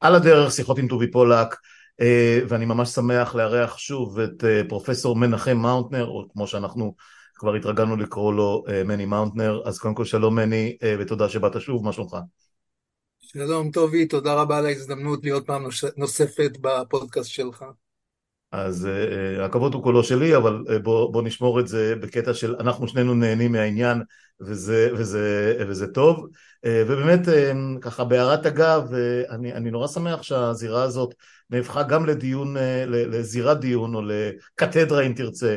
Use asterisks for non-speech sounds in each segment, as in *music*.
על הדרך שיחות עם טובי פולק ואני ממש שמח לארח שוב את פרופסור מנחם מאוטנר או כמו שאנחנו כבר התרגלנו לקרוא לו מני מאוטנר אז קודם כל שלום מני ותודה שבאת שוב מה שלומך? שלום טובי תודה רבה על ההזדמנות להיות פעם נוספת בפודקאסט שלך אז uh, הכבוד הוא כולו שלי, אבל uh, בוא, בוא נשמור את זה בקטע של אנחנו שנינו נהנים מהעניין וזה, וזה, וזה טוב. Uh, ובאמת, uh, ככה בהערת אגב, uh, אני, אני נורא שמח שהזירה הזאת נהפכה גם לדיון, uh, לזירת דיון או לקתדרה אם תרצה,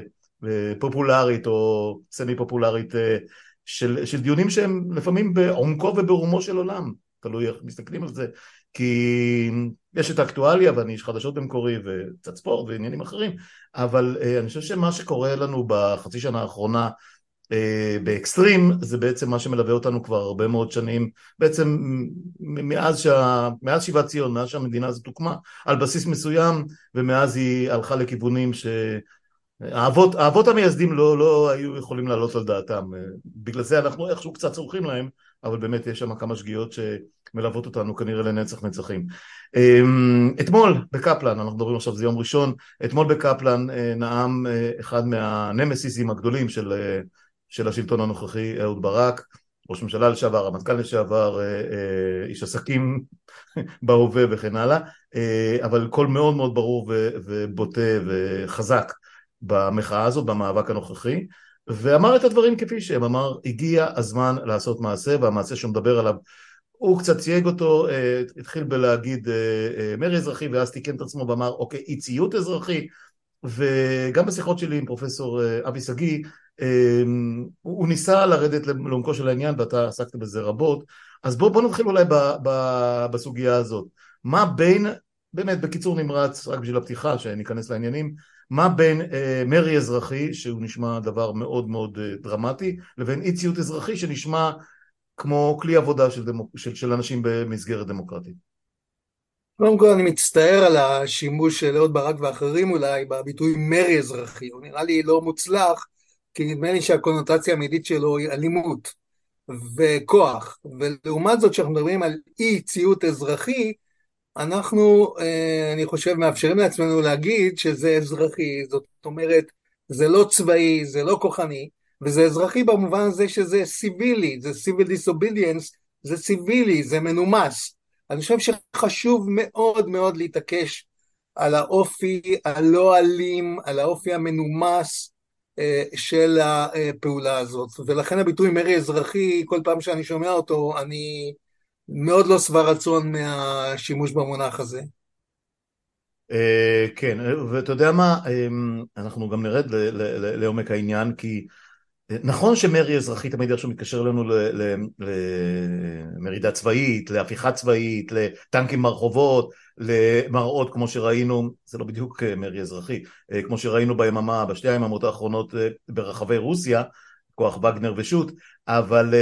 פופולרית או סמי פופולרית, uh, של, של דיונים שהם לפעמים בעומקו וברומו של עולם, תלוי איך מסתכלים על זה. כי יש את האקטואליה ואני איש חדשות במקורי וקצת ספורט ועניינים אחרים, אבל uh, אני חושב שמה שקורה לנו בחצי שנה האחרונה uh, באקסטרים זה בעצם מה שמלווה אותנו כבר הרבה מאוד שנים, בעצם מאז, שה, מאז שיבת ציון, מאז שהמדינה הזאת הוקמה, על בסיס מסוים ומאז היא הלכה לכיוונים ש... האבות, האבות המייסדים לא, לא היו יכולים לעלות על דעתם, בגלל זה אנחנו איכשהו קצת צורכים להם, אבל באמת יש שם כמה שגיאות שמלוות אותנו כנראה לנצח נצחים. אמ, אתמול בקפלן, אנחנו מדברים עכשיו, זה יום ראשון, אתמול בקפלן אה, נאם אה, אחד מהנמסיסים הגדולים של, אה, של השלטון הנוכחי, אהוד ברק, ראש ממשלה לשעבר, רמטכ"ל לשעבר, איש עסקים *laughs* בהווה וכן הלאה, אבל קול מאוד מאוד ברור ובוטה וחזק במחאה הזאת, במאבק הנוכחי, ואמר את הדברים כפי שהם, אמר הגיע הזמן לעשות מעשה והמעשה שהוא מדבר עליו הוא קצת צייג אותו, אה, התחיל בלהגיד אה, אה, מרי אזרחי ואז תיקן את עצמו ואמר אוקיי אי ציות אזרחי. וגם בשיחות שלי עם פרופסור אבי שגיא הוא ניסה לרדת לעומקו של העניין ואתה עסקת בזה רבות. אז בוא, בוא נתחיל אולי ב, ב, בסוגיה הזאת. מה בין, באמת בקיצור נמרץ רק בשביל הפתיחה שניכנס לעניינים מה בין אה, מרי אזרחי, שהוא נשמע דבר מאוד מאוד אה, דרמטי, לבין אי ציות אזרחי שנשמע כמו כלי עבודה של, דמוק, של, של אנשים במסגרת דמוקרטית. קודם כל אני מצטער על השימוש של אהוד ברק ואחרים אולי בביטוי מרי אזרחי, הוא נראה לי לא מוצלח, כי נדמה לי שהקונוטציה המיידית שלו היא אלימות וכוח, ולעומת זאת כשאנחנו מדברים על אי ציות אזרחי, אנחנו, אה, אני חושב, מאפשרים לעצמנו להגיד שזה אזרחי, זאת אומרת, זה לא צבאי, זה לא כוחני, וזה אזרחי במובן הזה שזה סיבילי, זה civil disobedience, זה סיבילי, זה מנומס. אני חושב שחשוב מאוד מאוד להתעקש על האופי הלא אלים, על האופי המנומס אה, של הפעולה הזאת. ולכן הביטוי מרי אזרחי, כל פעם שאני שומע אותו, אני מאוד לא שבע רצון מהשימוש במונח הזה. אה, כן, ואתה יודע מה, אמ, אנחנו גם נרד לעומק העניין, כי אה, נכון שמרי אזרחי תמיד איכשהו מתקשר אלינו למרידה צבאית, להפיכה צבאית, לטנקים ברחובות, למראות כמו שראינו, זה לא בדיוק אה, מרי אזרחי, כמו שראינו ביממה, בשתי היממות האחרונות ברחבי רוסיה, כוח וגנר ושות', אבל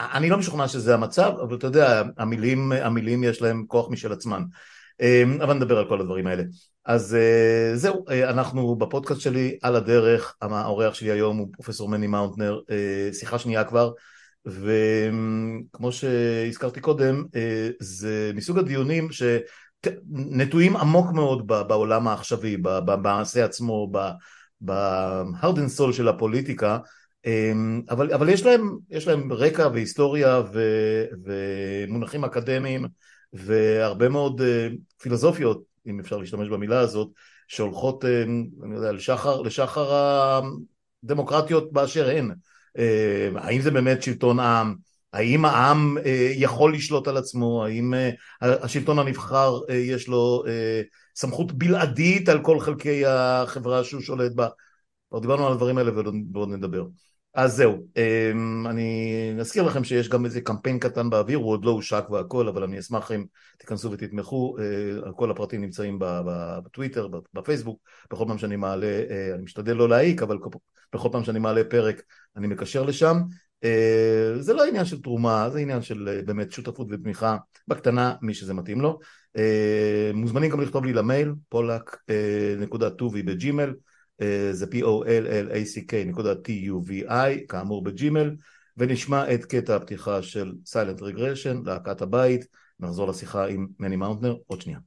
אני לא משוכנע שזה המצב, אבל אתה יודע, המילים, המילים יש להם כוח משל עצמן. Um, אבל נדבר על כל הדברים האלה. אז uh, זהו, uh, אנחנו בפודקאסט שלי על הדרך, האורח שלי היום הוא פרופסור מני מאונטנר, uh, שיחה שנייה כבר, וכמו שהזכרתי קודם, זה מסוג הדיונים שנטועים עמוק מאוד בעולם העכשווי, במעשה עצמו, ב-hard and soul של הפוליטיקה, אמ, אבל, אבל יש, להם, יש להם רקע והיסטוריה ו, ומונחים אקדמיים והרבה מאוד אה, פילוסופיות, אם אפשר להשתמש במילה הזאת, שהולכות, אה, אני יודע, לשחר, לשחר הדמוקרטיות באשר הן. אה, האם זה באמת שלטון עם? האם העם יכול לשלוט על עצמו? האם השלטון הנבחר יש לו סמכות בלעדית על כל חלקי החברה שהוא שולט בה? כבר דיברנו על הדברים האלה ועוד נדבר. אז זהו, אמ, אני אזכיר לכם שיש גם איזה קמפיין קטן באוויר, הוא עוד לא הושק והכל, אבל אני אשמח אם תיכנסו ותתמכו, אה, כל הפרטים נמצאים בטוויטר, בפייסבוק, בכל פעם שאני מעלה, אה, אני משתדל לא להעיק, אבל בכל פעם שאני מעלה פרק אני מקשר לשם. אה, זה לא עניין של תרומה, זה עניין של באמת שותפות ותמיכה בקטנה, מי שזה מתאים לו. מוזמנים גם לכתוב לי למייל, פולק נקודה טובי בג'ימל. זה P-O-L-L-A-C-K נקודה T-U-V-I כאמור בג'ימל ונשמע את קטע הפתיחה של Silent Regression להקת הבית נחזור לשיחה עם מני מאוטנר עוד שנייה.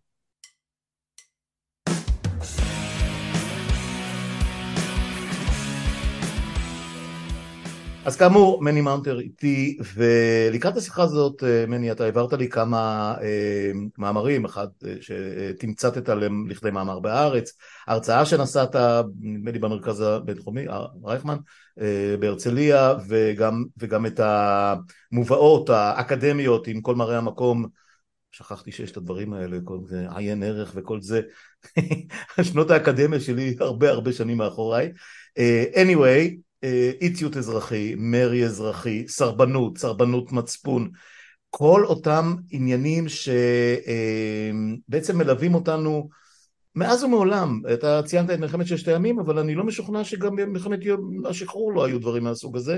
אז כאמור, מני מאוטנר איתי, ולקראת השיחה הזאת, אה, מני, אתה העברת לי כמה אה, מאמרים, אחד אה, שתמצתת לכדי מאמר בהארץ, הרצאה שנשאת, נדמה לי במרכז הבינתחומי, רייכמן, אה, בהרצליה, וגם, וגם את המובאות האקדמיות עם כל מראי המקום, שכחתי שיש את הדברים האלה, כל זה עיין ערך וכל זה, *laughs* שנות האקדמיה שלי הרבה הרבה שנים מאחוריי. אה, anyway, אי ציות אזרחי, מרי אזרחי, סרבנות, סרבנות מצפון, כל אותם עניינים שבעצם מלווים אותנו מאז ומעולם. אתה ציינת את מלחמת ששת הימים, אבל אני לא משוכנע שגם במלחמת השחרור לא היו דברים מהסוג הזה,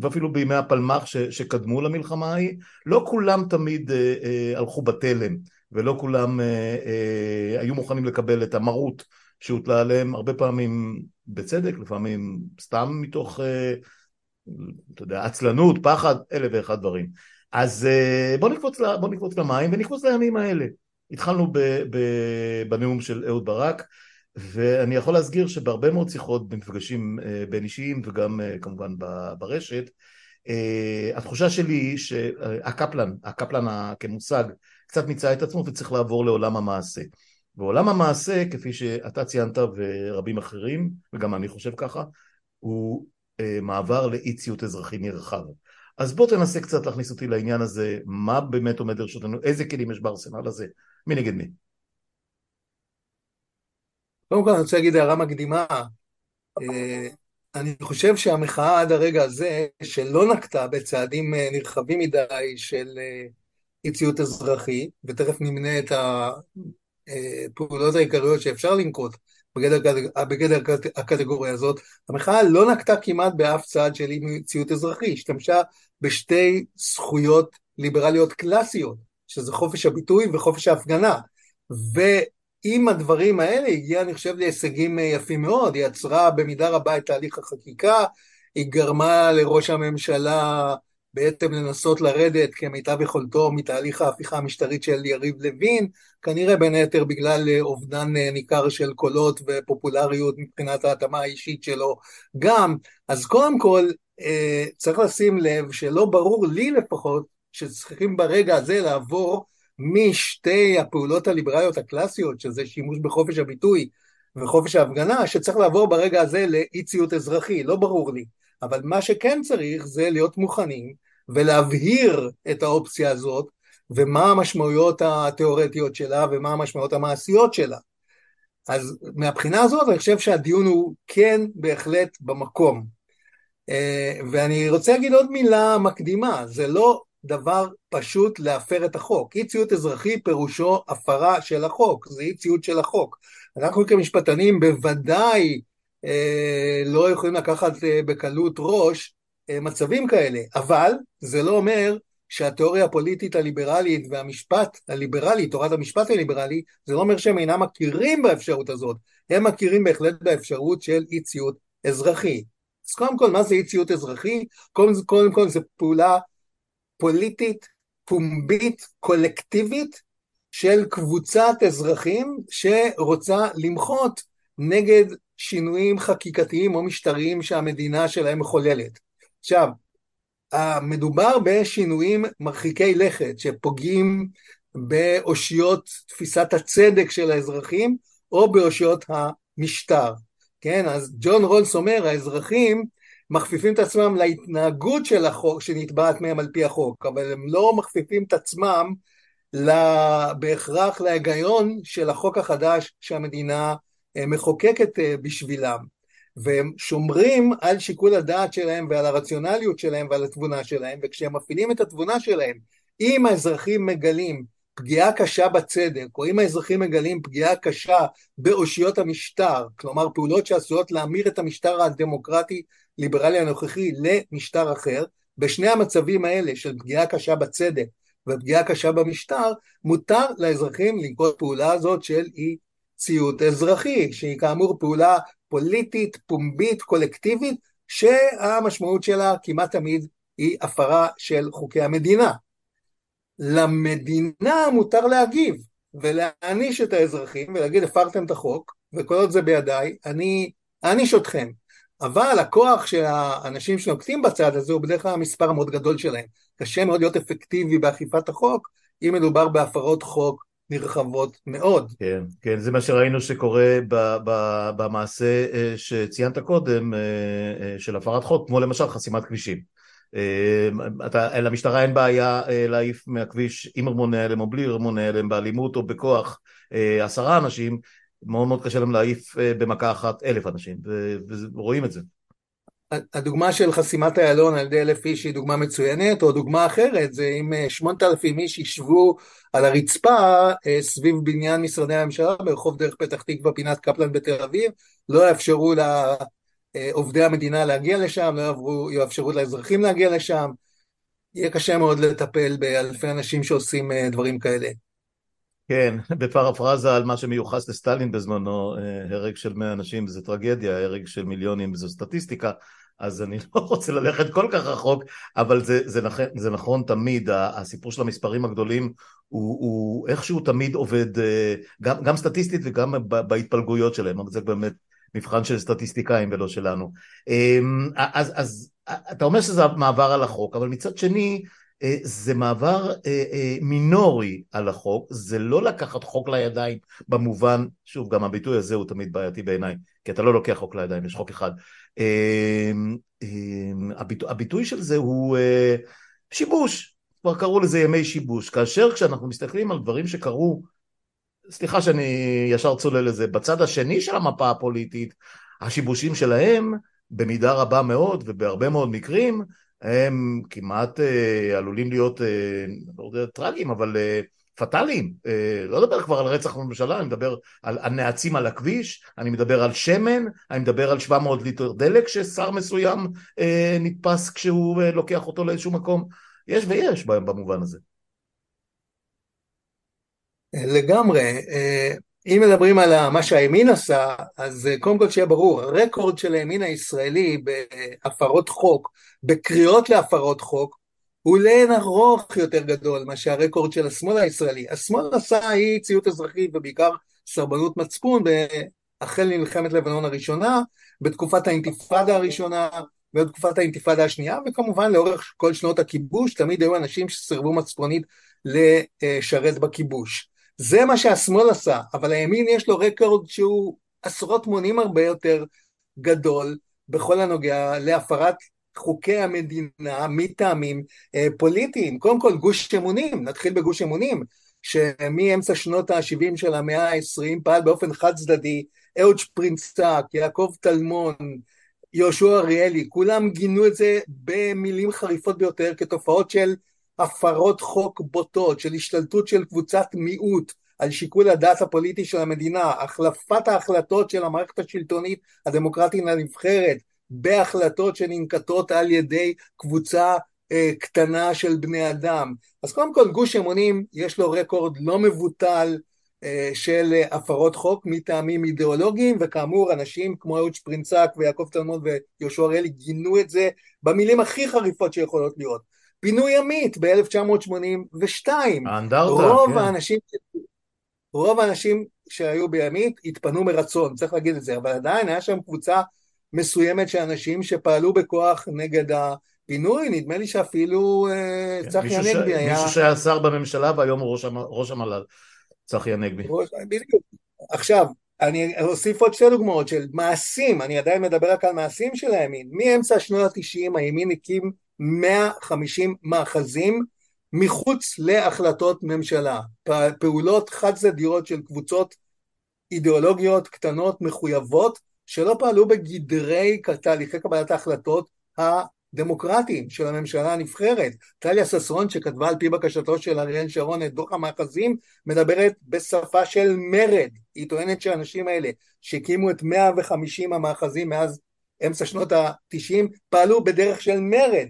ואפילו בימי הפלמ"ח שקדמו למלחמה ההיא, לא כולם תמיד אה, אה, הלכו בתלם, ולא כולם אה, היו מוכנים לקבל את המרות שהוטלה עליהם הרבה פעמים בצדק, לפעמים סתם מתוך, אה, אתה יודע, עצלנות, פחד, אלף ואחד דברים. אז אה, בוא נקפוץ, בוא נקפוץ למים ונקפוץ לימים האלה. התחלנו ב, ב, בנאום של אהוד ברק, ואני יכול להסגיר שבהרבה מאוד שיחות במפגשים אה, בין אישיים וגם כמובן ברשת, התחושה שלי היא שהקפלן, הקפלן כמושג, קצת מיצה את עצמו וצריך לעבור לעולם המעשה. ועולם המעשה, כפי שאתה ציינת ורבים אחרים, וגם אני חושב ככה, הוא אה, מעבר לאי ציות אזרחי נרחב. אז בוא תנסה קצת להכניס אותי לעניין הזה, מה באמת עומד לרשותנו, איזה כלים יש בארסנל הזה, מי נגד מי? קודם כל אני רוצה להגיד הערה מקדימה. אה, אני חושב שהמחאה עד הרגע הזה, שלא נקטה בצעדים אה, נרחבים מדי של אה, אי ציות אזרחי, ותכף נמנה את הפעולות העיקריות שאפשר לנקוט בגדר, בגדר הקטגוריה הזאת, המחאה לא נקטה כמעט באף צעד של אי-מציאות אזרחי, השתמשה בשתי זכויות ליברליות קלאסיות, שזה חופש הביטוי וחופש ההפגנה. ועם הדברים האלה הגיעה, אני חושב, להישגים יפים מאוד, היא עצרה במידה רבה את תהליך החקיקה, היא גרמה לראש הממשלה בעצם לנסות לרדת כמיטב יכולתו מתהליך ההפיכה המשטרית של יריב לוין, כנראה בין היתר בגלל אה, אובדן אה, ניכר של קולות ופופולריות מבחינת ההתאמה האישית שלו גם. אז קודם כל אה, צריך לשים לב שלא ברור לי לפחות שצריכים ברגע הזה לעבור משתי הפעולות הליברליות הקלאסיות, שזה שימוש בחופש הביטוי וחופש ההפגנה, שצריך לעבור ברגע הזה לאי ציות אזרחי, לא ברור לי. אבל מה שכן צריך זה להיות מוכנים ולהבהיר את האופציה הזאת ומה המשמעויות התיאורטיות שלה ומה המשמעויות המעשיות שלה. אז מהבחינה הזאת אני חושב שהדיון הוא כן בהחלט במקום. אה, ואני רוצה להגיד עוד מילה מקדימה, זה לא דבר פשוט להפר את החוק. אי ציות אזרחי פירושו הפרה של החוק, זה אי ציות של החוק. אנחנו כמשפטנים בוודאי אה, לא יכולים לקחת אה, בקלות ראש מצבים כאלה, אבל זה לא אומר שהתיאוריה הפוליטית הליברלית והמשפט הליברלי, תורת המשפט הליברלי, זה לא אומר שהם אינם מכירים באפשרות הזאת, הם מכירים בהחלט באפשרות של אי ציות אזרחי. אז קודם כל, מה זה אי ציות אזרחי? קודם, קודם כל זה פעולה פוליטית, פומבית, קולקטיבית, של קבוצת אזרחים שרוצה למחות נגד שינויים חקיקתיים או משטריים שהמדינה שלהם מחוללת. עכשיו, מדובר בשינויים מרחיקי לכת שפוגעים באושיות תפיסת הצדק של האזרחים או באושיות המשטר. כן, אז ג'ון רולס אומר, האזרחים מכפיפים את עצמם להתנהגות של החוק שנתבעת מהם על פי החוק, אבל הם לא מכפיפים את עצמם בהכרח להיגיון של החוק החדש שהמדינה אה, מחוקקת אה, בשבילם. והם שומרים על שיקול הדעת שלהם ועל הרציונליות שלהם ועל התבונה שלהם, וכשהם מפעילים את התבונה שלהם, אם האזרחים מגלים פגיעה קשה בצדק, או אם האזרחים מגלים פגיעה קשה באושיות המשטר, כלומר פעולות שעשויות להמיר את המשטר הדמוקרטי ליברלי הנוכחי למשטר אחר, בשני המצבים האלה של פגיעה קשה בצדק ופגיעה קשה במשטר, מותר לאזרחים לנקוט פעולה הזאת של אי ציות אזרחי, שהיא כאמור פעולה פוליטית, פומבית, קולקטיבית, שהמשמעות שלה כמעט תמיד היא הפרה של חוקי המדינה. למדינה מותר להגיב ולהעניש את האזרחים ולהגיד הפרתם את החוק וכל עוד זה בידיי אני אעניש אתכם אבל הכוח של האנשים שנוקטים בצד הזה הוא בדרך כלל המספר המאוד גדול שלהם קשה מאוד להיות אפקטיבי באכיפת החוק אם מדובר בהפרות חוק נרחבות מאוד. כן, כן, זה מה שראינו שקורה ב, ב, במעשה אה, שציינת קודם אה, אה, של הפרת חוק, כמו למשל חסימת כבישים. אתה, למשטרה אין בעיה להעיף מהכביש עם רימוני הלם או בלי רימוני הלם, באלימות או בכוח עשרה אנשים, מאוד מאוד קשה להם להעיף במכה אחת אלף אנשים, ורואים את זה. הדוגמה של חסימת איילון על ידי אלף איש היא דוגמה מצוינת, או דוגמה אחרת זה אם אה, שמונת אלפים איש ישבו על הרצפה אה, סביב בניין משרדי הממשלה ברחוב דרך פתח תקווה פינת קפלן בתל אביב, לא יאפשרו לעובדי המדינה להגיע לשם, לא יעברו, יאפשרו לאזרחים להגיע לשם, יהיה קשה מאוד לטפל באלפי אנשים שעושים אה, דברים כאלה. כן, בפרפרזה על מה שמיוחס לסטלין בזמנו, הרג של מאה אנשים זה טרגדיה, הרג של מיליונים זו סטטיסטיקה, אז אני לא *laughs* רוצה ללכת כל כך רחוק, אבל זה, זה, נכ, זה נכון תמיד, הסיפור של המספרים הגדולים הוא, הוא איכשהו תמיד עובד, אה, גם, גם סטטיסטית וגם בהתפלגויות שלהם, אבל זה באמת מבחן של סטטיסטיקאים ולא שלנו. אמ, אז, אז אתה אומר שזה מעבר על החוק, אבל מצד שני, אה, זה מעבר אה, מינורי על החוק, זה לא לקחת חוק לידיים במובן, שוב גם הביטוי הזה הוא תמיד בעייתי בעיניי, כי אתה לא לוקח חוק לידיים, יש חוק אחד, אמ, אמ, הביטוי של זה הוא אה, שיבוש, כבר קראו לזה ימי שיבוש, כאשר כשאנחנו מסתכלים על דברים שקרו, סליחה שאני ישר צולל לזה, בצד השני של המפה הפוליטית, השיבושים שלהם במידה רבה מאוד ובהרבה מאוד מקרים הם כמעט אה, עלולים להיות, אה, לא יודע, טרגיים, אבל אה, פטאליים, אה, לא מדבר כבר על רצח בממשלה, אני מדבר על הנעצים על הכביש, אני מדבר על שמן, אני מדבר על 700 ליטר דלק ששר מסוים אה, נתפס כשהוא אה, לוקח אותו לאיזשהו מקום, יש ויש במובן הזה. לגמרי, אם מדברים על מה שהימין עשה, אז קודם כל שיהיה ברור, הרקורד של הימין הישראלי בהפרות חוק, בקריאות להפרות חוק, הוא לאין ארוך יותר גדול מאשר הרקורד של השמאל הישראלי. השמאל עשה אי ציות אזרחי ובעיקר סרבנות מצפון החל ממלחמת לבנון הראשונה, בתקופת האינתיפאדה הראשונה ובתקופת האינתיפאדה השנייה, וכמובן לאורך כל שנות הכיבוש תמיד היו אנשים שסירבו מצפונית לשרת בכיבוש. זה מה שהשמאל עשה, אבל הימין יש לו רקורד שהוא עשרות מונים הרבה יותר גדול בכל הנוגע להפרת חוקי המדינה מטעמים אה, פוליטיים. קודם כל גוש אמונים, נתחיל בגוש אמונים, שמאמצע שנות ה-70 של המאה ה-20 פעל באופן חד צדדי, אהוד שפרינצק, יעקב טלמון, יהושע אריאלי, כולם גינו את זה במילים חריפות ביותר כתופעות של הפרות חוק בוטות, של השתלטות של קבוצת מיעוט על שיקול הדעת הפוליטי של המדינה, החלפת ההחלטות של המערכת השלטונית הדמוקרטית הנבחרת, בהחלטות שננקטות על ידי קבוצה אה, קטנה של בני אדם. אז קודם כל גוש אמונים יש לו רקורד לא מבוטל אה, של הפרות חוק מטעמים אידיאולוגיים וכאמור אנשים כמו אהוד שפרינצק ויעקב תלמוד ויהושע אריאלי גינו את זה במילים הכי חריפות שיכולות להיות. פינוי ימית ב-1982. האנדרטה, רוב כן. האנשים, רוב האנשים שהיו בימית התפנו מרצון, צריך להגיד את זה, אבל עדיין היה שם קבוצה מסוימת של אנשים שפעלו בכוח נגד הפינוי, נדמה לי שאפילו אה, כן, צחי הנגבי היה... מישהו שהיה שר בממשלה והיום הוא ראש, ראש המל"ל, צחי הנגבי. בדיוק. עכשיו, אני אוסיף עוד שתי דוגמאות של מעשים, אני עדיין מדבר רק על מעשים של הימין. מאמצע שנות התשעים הימין הקים 150 מאחזים מחוץ להחלטות ממשלה. פעולות חד צדדיות של קבוצות אידיאולוגיות קטנות מחויבות שלא פעלו בגדרי תהליכי קבלת ההחלטות הדמוקרטיים של הממשלה הנבחרת. טליה ששון שכתבה על פי בקשתו של אריאל שרון את דוח המאחזים מדברת בשפה של מרד. היא טוענת שהאנשים האלה שהקימו את 150 המאחזים מאז אמצע שנות ה-90 פעלו בדרך של מרד.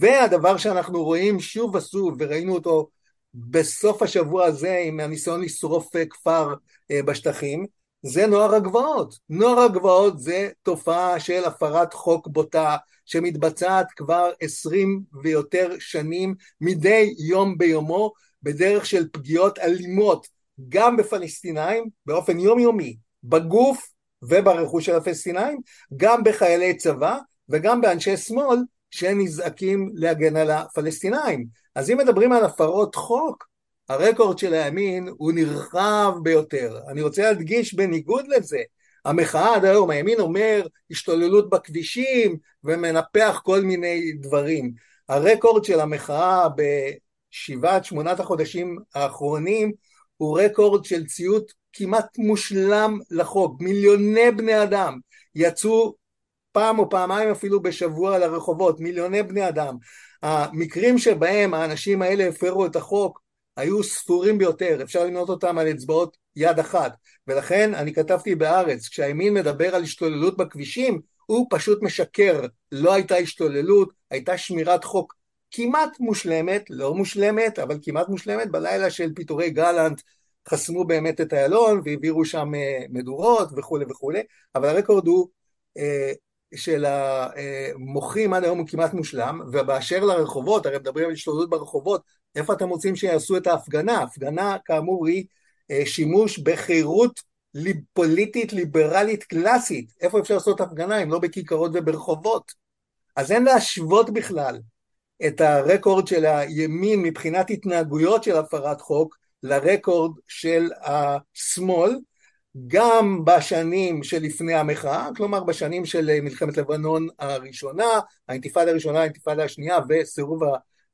והדבר שאנחנו רואים שוב ושוב וראינו אותו בסוף השבוע הזה עם הניסיון לשרוף כפר אה, בשטחים זה נוער הגבעות. נוער הגבעות זה תופעה של הפרת חוק בוטה שמתבצעת כבר עשרים ויותר שנים מדי יום ביומו בדרך של פגיעות אלימות גם בפלסטינאים באופן יומיומי, בגוף וברכוש של הפלסטינאים, גם בחיילי צבא וגם באנשי שמאל שנזעקים להגן על הפלסטינאים. אז אם מדברים על הפרות חוק, הרקורד של הימין הוא נרחב ביותר. אני רוצה להדגיש בניגוד לזה, המחאה עד היום, הימין אומר השתוללות בכבישים ומנפח כל מיני דברים. הרקורד של המחאה בשבעת שמונת החודשים האחרונים הוא רקורד של ציות כמעט מושלם לחוק. מיליוני בני אדם יצאו פעם או פעמיים אפילו בשבוע לרחובות, מיליוני בני אדם. המקרים שבהם האנשים האלה הפרו את החוק היו ספורים ביותר, אפשר למנות אותם על אצבעות יד אחת, ולכן אני כתבתי בארץ, כשהימין מדבר על השתוללות בכבישים, הוא פשוט משקר, לא הייתה השתוללות, הייתה שמירת חוק כמעט מושלמת, לא מושלמת, אבל כמעט מושלמת, בלילה של פיטורי גלנט חסמו באמת את איילון והעבירו שם אה, מדורות וכולי וכולי, אבל הרקורד הוא אה, של המוחים עד היום הוא כמעט מושלם, ובאשר לרחובות, הרי מדברים על השתוללות ברחובות, איפה אתם רוצים שיעשו את ההפגנה? הפגנה כאמור היא אה, שימוש בחירות פוליטית ליברלית קלאסית, איפה אפשר לעשות הפגנה אם לא בכיכרות וברחובות? אז אין להשוות בכלל את הרקורד של הימין מבחינת התנהגויות של הפרת חוק לרקורד של השמאל, גם בשנים שלפני המחאה, כלומר בשנים של מלחמת לבנון הראשונה, האינתיפאדה הראשונה, האינתיפאדה השנייה וסירוב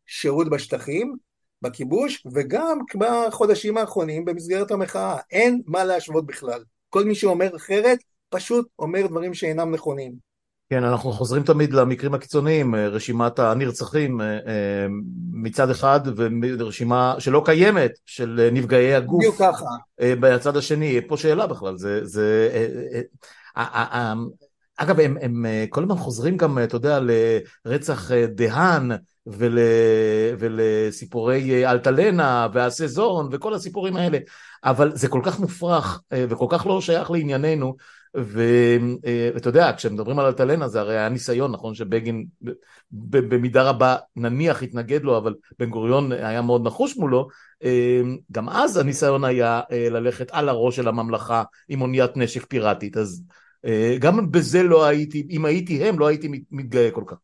השירות בשטחים, בכיבוש, וגם בחודשים האחרונים במסגרת המחאה. אין מה להשוות בכלל. כל מי שאומר אחרת, פשוט אומר דברים שאינם נכונים. כן, אנחנו חוזרים תמיד למקרים הקיצוניים, אה, רשימת הנרצחים אה, אה, מצד אחד ורשימה שלא קיימת של נפגעי הגוף. בדיוק ככה. בצד השני, פה שאלה בכלל, זה... זה אגב, הם, הם כל הזמן חוזרים גם, אתה יודע, לרצח דהן ול, ולסיפורי אלטלנה והסזון וכל הסיפורים האלה, אבל זה כל כך מופרך וכל כך לא שייך לענייננו, ואתה יודע, כשמדברים על אלטלנה זה הרי היה ניסיון, נכון שבגין במידה רבה נניח התנגד לו, אבל בן גוריון היה מאוד נחוש מולו, גם אז הניסיון היה אה, ללכת על הראש של הממלכה עם אוניית נשק פיראטית, אז אה, גם בזה לא הייתי, אם הייתי הם, לא הייתי מתגאה כל כך.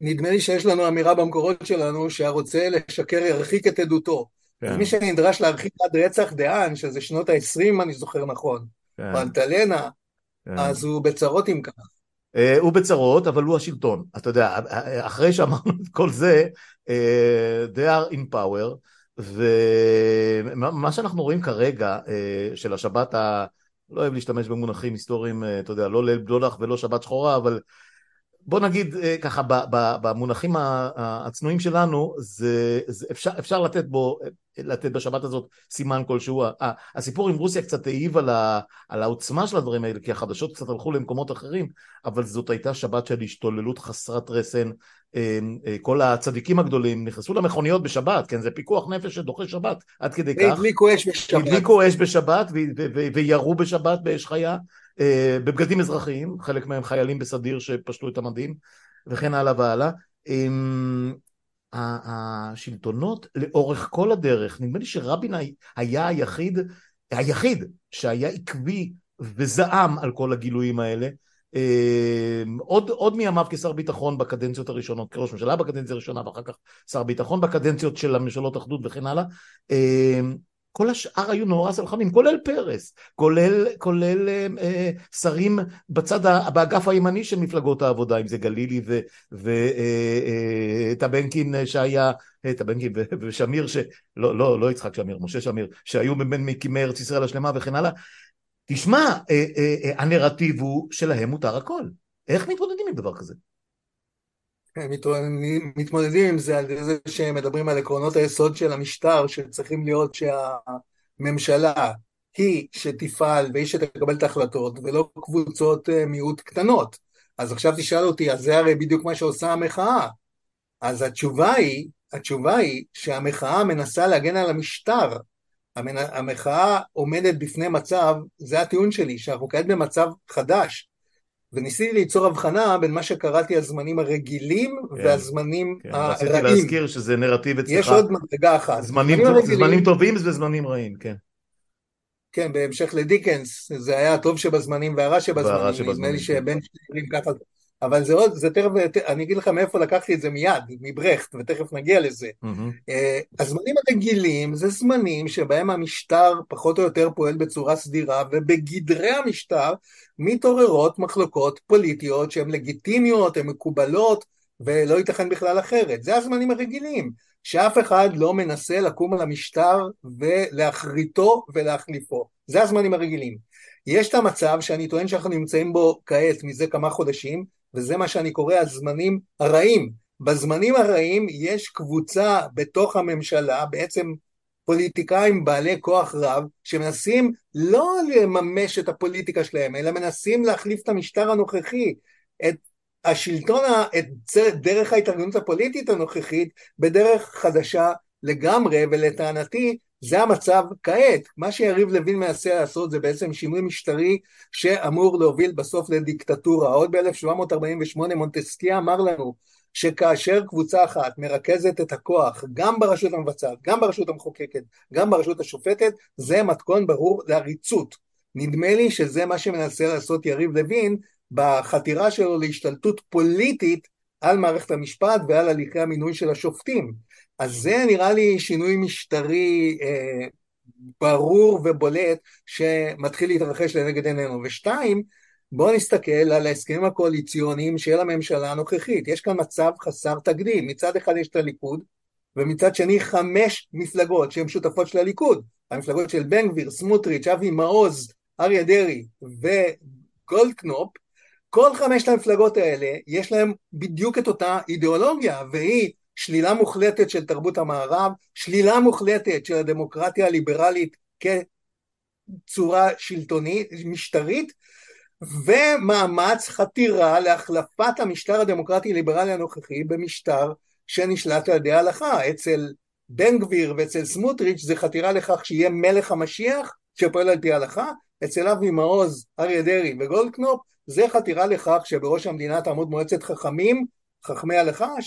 נדמה לי שיש לנו אמירה במקורות שלנו שהרוצה לשקר ירחיק את עדותו. כן. מי שנדרש להרחיק עד רצח דהן, שזה שנות ה-20 אני זוכר נכון. פנטלנה, כן. אז הוא בצרות אם כך. אה, הוא בצרות, אבל הוא השלטון. אתה יודע, אחרי שאמרנו את כל זה, אה, they are in power, ומה שאנחנו רואים כרגע אה, של השבת ה... לא אוהב להשתמש במונחים היסטוריים, אתה יודע, לא ליל בדולח ולא שבת שחורה, אבל בוא נגיד אה, ככה, במונחים הצנועים שלנו, זה, זה אפשר, אפשר לתת בו, לתת בשבת הזאת סימן כלשהו. הסיפור עם רוסיה קצת העיב על, ה, על העוצמה של הדברים האלה, כי החדשות קצת הלכו למקומות אחרים, אבל זאת הייתה שבת של השתוללות חסרת רסן. אה, אה, כל הצדיקים הגדולים נכנסו למכוניות בשבת, כן, זה פיקוח נפש שדוחה שבת, עד כדי כך. הדליקו אש בשבת. הדליקו אש בשבת וירו בשבת באש חיה. אה, בבגדים אזרחיים, חלק מהם חיילים בסדיר שפשטו את המדים, וכן הלאה והלאה. השלטונות לאורך כל הדרך, נדמה לי שרבין היה היחיד, היחיד שהיה עקבי וזעם על כל הגילויים האלה. עוד, עוד מימיו כשר ביטחון בקדנציות הראשונות, כראש ממשלה בקדנציה הראשונה ואחר כך שר ביטחון בקדנציות של הממשלות אחדות וכן הלאה. כל השאר היו נורא סלחנים, כולל פרס, כולל, כולל אה, אה, שרים בצד, באגף הימני של מפלגות העבודה, אם זה גלילי וטבנקין אה, אה, שהיה, טבנקין אה, ושמיר, ש... לא, לא, לא יצחק שמיר, משה שמיר, שהיו בין מקימי ארץ ישראל השלמה וכן הלאה. תשמע, אה, אה, אה, הנרטיב הוא שלהם מותר הכל. איך מתמודדים עם דבר כזה? מתמודדים עם זה על זה שהם מדברים על עקרונות היסוד של המשטר שצריכים להיות שהממשלה היא שתפעל והיא שתקבל את ההחלטות ולא קבוצות אה, מיעוט קטנות. אז עכשיו תשאל אותי, אז זה הרי בדיוק מה שעושה המחאה. אז התשובה היא, התשובה היא שהמחאה מנסה להגן על המשטר, המחאה עומדת בפני מצב, זה הטיעון שלי, שאנחנו כעת במצב חדש, וניסיתי ליצור הבחנה בין מה שקראתי הזמנים הרגילים כן, והזמנים כן. הרעים. רציתי להזכיר שזה נרטיב אצלך. יש עוד מדרגה אחת. זמנים, זמנים, הרגילים, זמנים טובים וזמנים רעים, כן. כן, בהמשך לדיקנס, זה היה הטוב שבזמנים והרע שבזמנים, נדמה לי כן. שבין שני ככה אבל זה עוד, זה תכף, אני אגיד לך מאיפה לקחתי את זה מיד, מברכט, ותכף נגיע לזה. Mm-hmm. הזמנים הרגילים זה זמנים שבהם המשטר פחות או יותר פועל בצורה סדירה, ובגדרי המשטר מתעוררות מחלוקות פוליטיות שהן לגיטימיות, הן מקובלות, ולא ייתכן בכלל אחרת. זה הזמנים הרגילים, שאף אחד לא מנסה לקום על המשטר ולהכריתו ולהחליפו. זה הזמנים הרגילים. יש את המצב שאני טוען שאנחנו נמצאים בו כעת מזה כמה חודשים, וזה מה שאני קורא הזמנים הרעים. בזמנים הרעים יש קבוצה בתוך הממשלה, בעצם פוליטיקאים בעלי כוח רב, שמנסים לא לממש את הפוליטיקה שלהם, אלא מנסים להחליף את המשטר הנוכחי, את השלטון, את דרך ההתארגנות הפוליטית הנוכחית, בדרך חדשה לגמרי, ולטענתי זה המצב כעת. מה שיריב לוין מנסה לעשות זה בעצם שינוי משטרי שאמור להוביל בסוף לדיקטטורה. עוד ב-1748 מונטסקיה אמר לנו שכאשר קבוצה אחת מרכזת את הכוח גם ברשות המבצעת, גם ברשות המחוקקת, גם ברשות השופטת, זה מתכון ברור לעריצות. נדמה לי שזה מה שמנסה לעשות יריב לוין בחתירה שלו להשתלטות פוליטית על מערכת המשפט ועל הליכי המינוי של השופטים. אז זה נראה לי שינוי משטרי אה, ברור ובולט שמתחיל להתרחש לנגד עינינו. ושתיים, בואו נסתכל על ההסכמים הקואליציוניים של הממשלה הנוכחית. יש כאן מצב חסר תקדים. מצד אחד יש את הליכוד, ומצד שני חמש מפלגות שהן שותפות של הליכוד. המפלגות של בן גביר, סמוטריץ', אבי מעוז, אריה דרעי וגולדקנופ, כל חמשת המפלגות האלה יש להם בדיוק את אותה אידיאולוגיה, והיא שלילה מוחלטת של תרבות המערב, שלילה מוחלטת של הדמוקרטיה הליברלית כצורה שלטונית, משטרית, ומאמץ חתירה להחלפת המשטר הדמוקרטי ליברלי הנוכחי במשטר שנשלט על ידי ההלכה. אצל בן גביר ואצל סמוטריץ' זה חתירה לכך שיהיה מלך המשיח שפועל על פי ההלכה, אצל אבי מעוז, אריה דרעי וגולדקנופ זה חתירה לכך שבראש המדינה תעמוד מועצת חכמים, חכמי הלכה,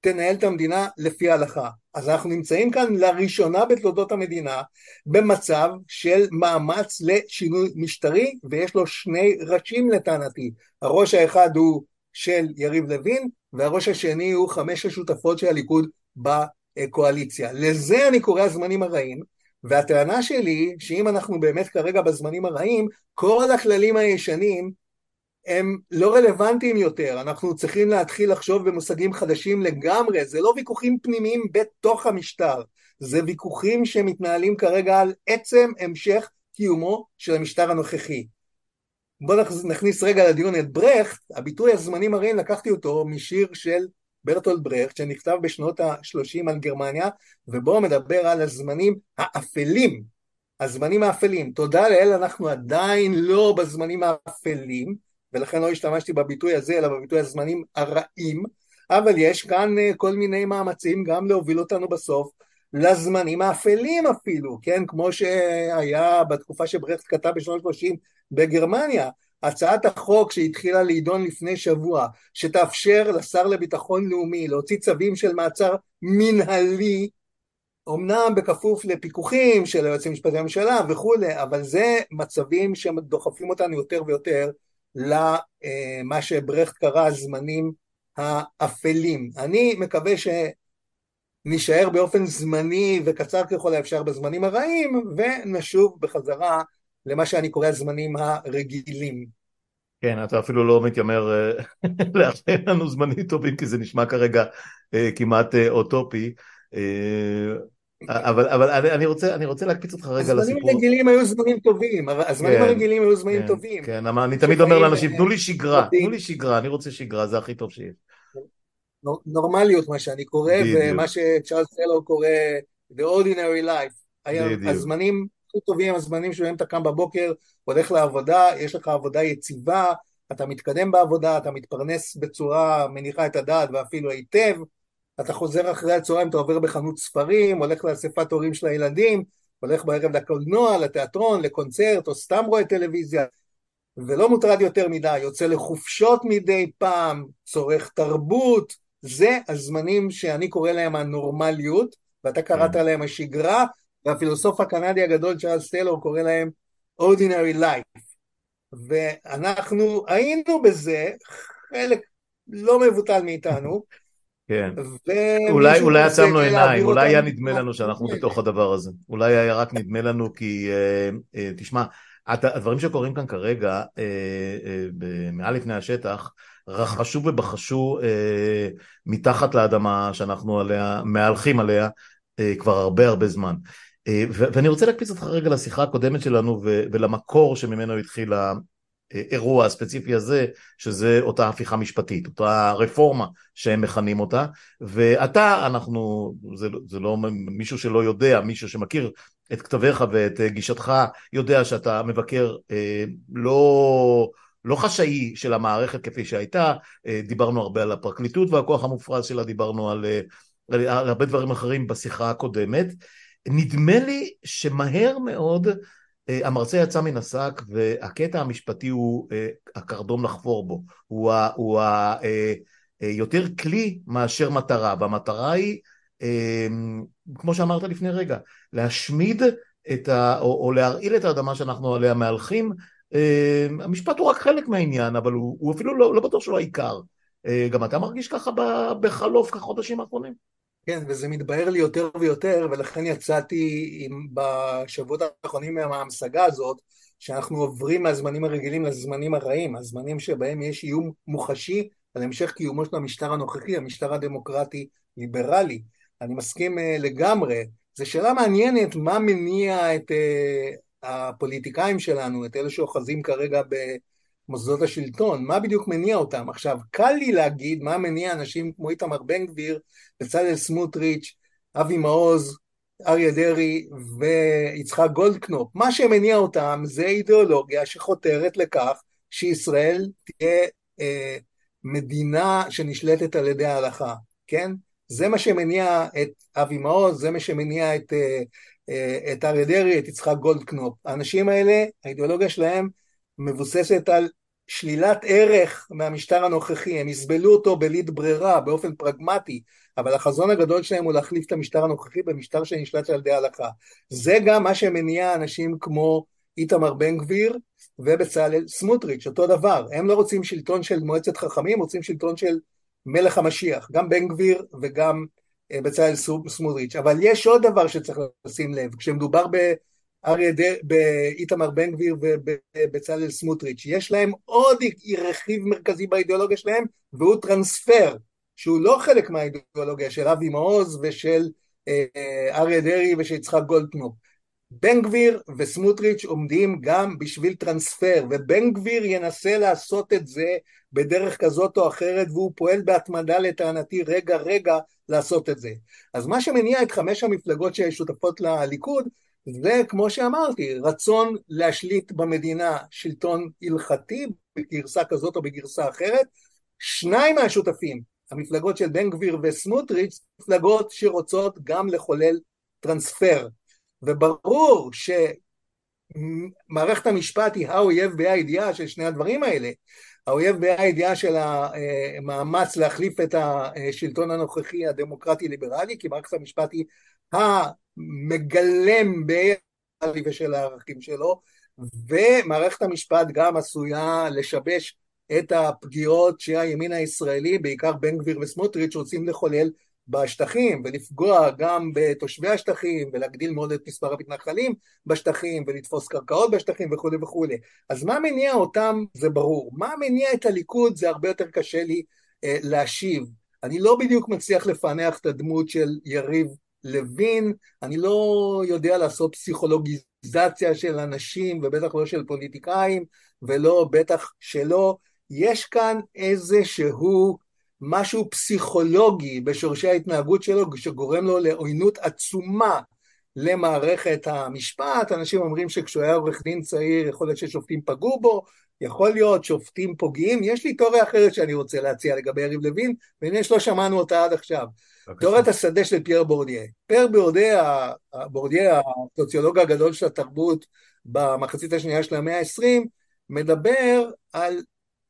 שתנהל את המדינה לפי ההלכה. אז אנחנו נמצאים כאן לראשונה בתולדות המדינה במצב של מאמץ לשינוי משטרי, ויש לו שני ראשים לטענתי. הראש האחד הוא של יריב לוין, והראש השני הוא חמש השותפות של הליכוד בקואליציה. לזה אני קורא הזמנים הרעים, והטענה שלי, שאם אנחנו באמת כרגע בזמנים הרעים, כל הכללים הישנים הם לא רלוונטיים יותר, אנחנו צריכים להתחיל לחשוב במושגים חדשים לגמרי, זה לא ויכוחים פנימיים בתוך המשטר, זה ויכוחים שמתנהלים כרגע על עצם המשך קיומו של המשטר הנוכחי. בואו נכניס רגע לדיון את ברכט, הביטוי הזמנים הרעים לקחתי אותו משיר של ברטולד ברכט שנכתב בשנות ה-30 על גרמניה ובו הוא מדבר על הזמנים האפלים, הזמנים האפלים. תודה לאל אנחנו עדיין לא בזמנים האפלים ולכן לא השתמשתי בביטוי הזה אלא בביטוי הזמנים הרעים, אבל יש כאן אה, כל מיני מאמצים גם להוביל אותנו בסוף לזמנים האפלים אפילו, כן? כמו שהיה בתקופה שברכט כתב בשנות ה-30 בגרמניה. הצעת החוק שהתחילה להידון לפני שבוע, שתאפשר לשר לביטחון לאומי להוציא צווים של מעצר מנהלי, אמנם בכפוף לפיקוחים של היועץ המשפטי לממשלה וכולי, אבל זה מצבים שדוחפים אותנו יותר ויותר למה שברכט קרא הזמנים האפלים. אני מקווה שנישאר באופן זמני וקצר ככל האפשר בזמנים הרעים ונשוב בחזרה למה שאני קורא הזמנים הרגילים. כן, אתה אפילו לא מתיימר אה, *laughs* לאחל לנו זמנים טובים כי זה נשמע כרגע אה, כמעט אה, אוטופי. אבל, אבל אני, אני, רוצה, אני רוצה להקפיץ אותך רגע לסיפור. הזמנים הרגילים היו זמנים טובים, הזמנים כן, הרגילים היו זמנים כן, טובים. כן, אבל אני תמיד אומר לאנשים, תנו לי שגרה, תנו לי שגרה, אני רוצה שגרה, זה הכי טוב שיש. נורמליות מה שאני קורא, ומה שצ'ארלס סלו קורא The Ordinary Life. הזמנים הכי טובים, הזמנים שבהם אתה קם בבוקר, הולך לעבודה, יש לך עבודה יציבה, אתה מתקדם בעבודה, אתה מתפרנס בצורה מניחה את הדעת ואפילו היטב, אתה חוזר אחרי הצהריים, אתה עובר בחנות ספרים, הולך לאספת הורים של הילדים, הולך בערב לקולנוע, לתיאטרון, לקונצרט, או סתם רואה טלוויזיה, ולא מוטרד יותר מדי, יוצא לחופשות מדי פעם, צורך תרבות, זה הזמנים שאני קורא להם הנורמליות, ואתה קראת כן. להם השגרה, והפילוסוף הקנדי הגדול צ'ארלס טיילור קורא להם ordinary life. ואנחנו היינו בזה, חלק לא מבוטל מאיתנו, כן. אולי, אולי עצמנו עיניים, אולי היה נדמה לנו שאנחנו בתוך הדבר הזה. אולי היה רק נדמה לנו כי, אה, אה, תשמע, הדברים שקורים כאן כרגע, אה, מעל לפני השטח, רחשו ובחשו מתחת לאדמה שאנחנו עליה, מהלכים עליה כבר הרבה הרבה זמן. ואני רוצה להקפיץ אותך רגע לשיחה הקודמת שלנו ולמקור שממנו התחילה האירוע הספציפי הזה, שזה אותה הפיכה משפטית, אותה רפורמה שהם מכנים אותה, ואתה, אנחנו, זה, זה לא מישהו שלא יודע, מישהו שמכיר את כתביך ואת גישתך, יודע שאתה מבקר אה, לא... לא חשאי של המערכת כפי שהייתה, אה, דיברנו הרבה על הפרקליטות והכוח המופרז שלה, דיברנו על, אה, על, על הרבה דברים אחרים בשיחה הקודמת. נדמה לי שמהר מאוד אה, המרצה יצא מן השק והקטע המשפטי הוא אה, הקרדום לחפור בו, הוא, ה, הוא ה, אה, יותר כלי מאשר מטרה, והמטרה היא, כמו שאמרת לפני רגע, להשמיד את ה, או, או להרעיל את האדמה שאנחנו עליה מהלכים, המשפט הוא רק חלק מהעניין, אבל הוא, הוא אפילו לא, לא בטוח שהוא העיקר. גם אתה מרגיש ככה בחלוף כחודשים האחרונים? כן, וזה מתבהר לי יותר ויותר, ולכן יצאתי עם, בשבועות האחרונים מההמשגה הזאת, שאנחנו עוברים מהזמנים הרגילים לזמנים הרעים, הזמנים שבהם יש איום מוחשי על המשך קיומו של המשטר הנוכחי, המשטר הדמוקרטי ליברלי. אני מסכים uh, לגמרי. זו שאלה מעניינת, מה מניע את uh, הפוליטיקאים שלנו, את אלה שאוחזים כרגע במוסדות השלטון, מה בדיוק מניע אותם? עכשיו, קל לי להגיד מה מניע אנשים כמו איתמר בן גביר בצלאל סמוטריץ', אבי מעוז, אריה דרעי ויצחק גולדקנופ. מה שמניע אותם זה אידיאולוגיה שחותרת לכך שישראל תהיה אה, מדינה שנשלטת על ידי ההלכה, כן? זה מה שמניע את אבי מעוז, זה מה שמניע את, אה, אה, את אריה דרעי, את יצחק גולדקנופ. האנשים האלה, האידיאולוגיה שלהם מבוססת על שלילת ערך מהמשטר הנוכחי, הם יסבלו אותו בלית ברירה, באופן פרגמטי, אבל החזון הגדול שלהם הוא להחליף את המשטר הנוכחי במשטר שנשלט על ידי ההלכה. זה גם מה שמניע אנשים כמו איתמר בן גביר ובצלאל סמוטריץ', אותו דבר. הם לא רוצים שלטון של מועצת חכמים, רוצים שלטון של מלך המשיח, גם בן גביר וגם אה, בצלאל סמוטריץ'. אבל יש עוד דבר שצריך לשים לב, כשמדובר באריה ד... באיתמר בן גביר ובצלאל סמוטריץ', יש להם עוד רכיב מרכזי באידיאולוגיה שלהם, והוא טרנספר. שהוא לא חלק מהאידיאולוגיה של אבי מעוז ושל אה, אריה דרעי ושל יצחק גולדקנופ. בן גביר וסמוטריץ' עומדים גם בשביל טרנספר, ובן גביר ינסה לעשות את זה בדרך כזאת או אחרת, והוא פועל בהתמדה לטענתי רגע רגע לעשות את זה. אז מה שמניע את חמש המפלגות ששותפות לליכוד, זה כמו שאמרתי, רצון להשליט במדינה שלטון הלכתי בגרסה כזאת או בגרסה אחרת. שניים מהשותפים, המפלגות של בן גביר וסמוטריץ', מפלגות שרוצות גם לחולל טרנספר. וברור שמערכת המשפט היא האויב בהידיעה של שני הדברים האלה. האויב בהידיעה של המאמץ להחליף את השלטון הנוכחי הדמוקרטי ליברלי, כי מערכת המשפט היא המגלם בהידיעה ושל הערכים שלו, ומערכת המשפט גם עשויה לשבש את הפגיעות שהימין הישראלי, בעיקר בן גביר וסמוטריץ', רוצים לחולל בשטחים ולפגוע גם בתושבי השטחים ולהגדיל מאוד את מספר המתנחלים בשטחים ולתפוס קרקעות בשטחים וכולי וכולי. אז מה מניע אותם זה ברור. מה מניע את הליכוד זה הרבה יותר קשה לי אה, להשיב. אני לא בדיוק מצליח לפענח את הדמות של יריב לוין, אני לא יודע לעשות פסיכולוגיזציה של אנשים ובטח לא של פוליטיקאים ולא בטח שלא יש כאן איזשהו משהו פסיכולוגי בשורשי ההתנהגות שלו שגורם לו לעוינות עצומה למערכת המשפט. אנשים אומרים שכשהוא היה עורך דין צעיר יכול להיות ששופטים פגעו בו, יכול להיות שופטים פוגעים, יש לי תיאוריה אחרת שאני רוצה להציע לגבי יריב לוין, והנה שלא שמענו אותה עד עכשיו. תיאוריית השדה של פייר בורדיה. פייר בורדיה, בורדיה, הסוציולוג הגדול של התרבות במחצית השנייה של המאה העשרים, מדבר על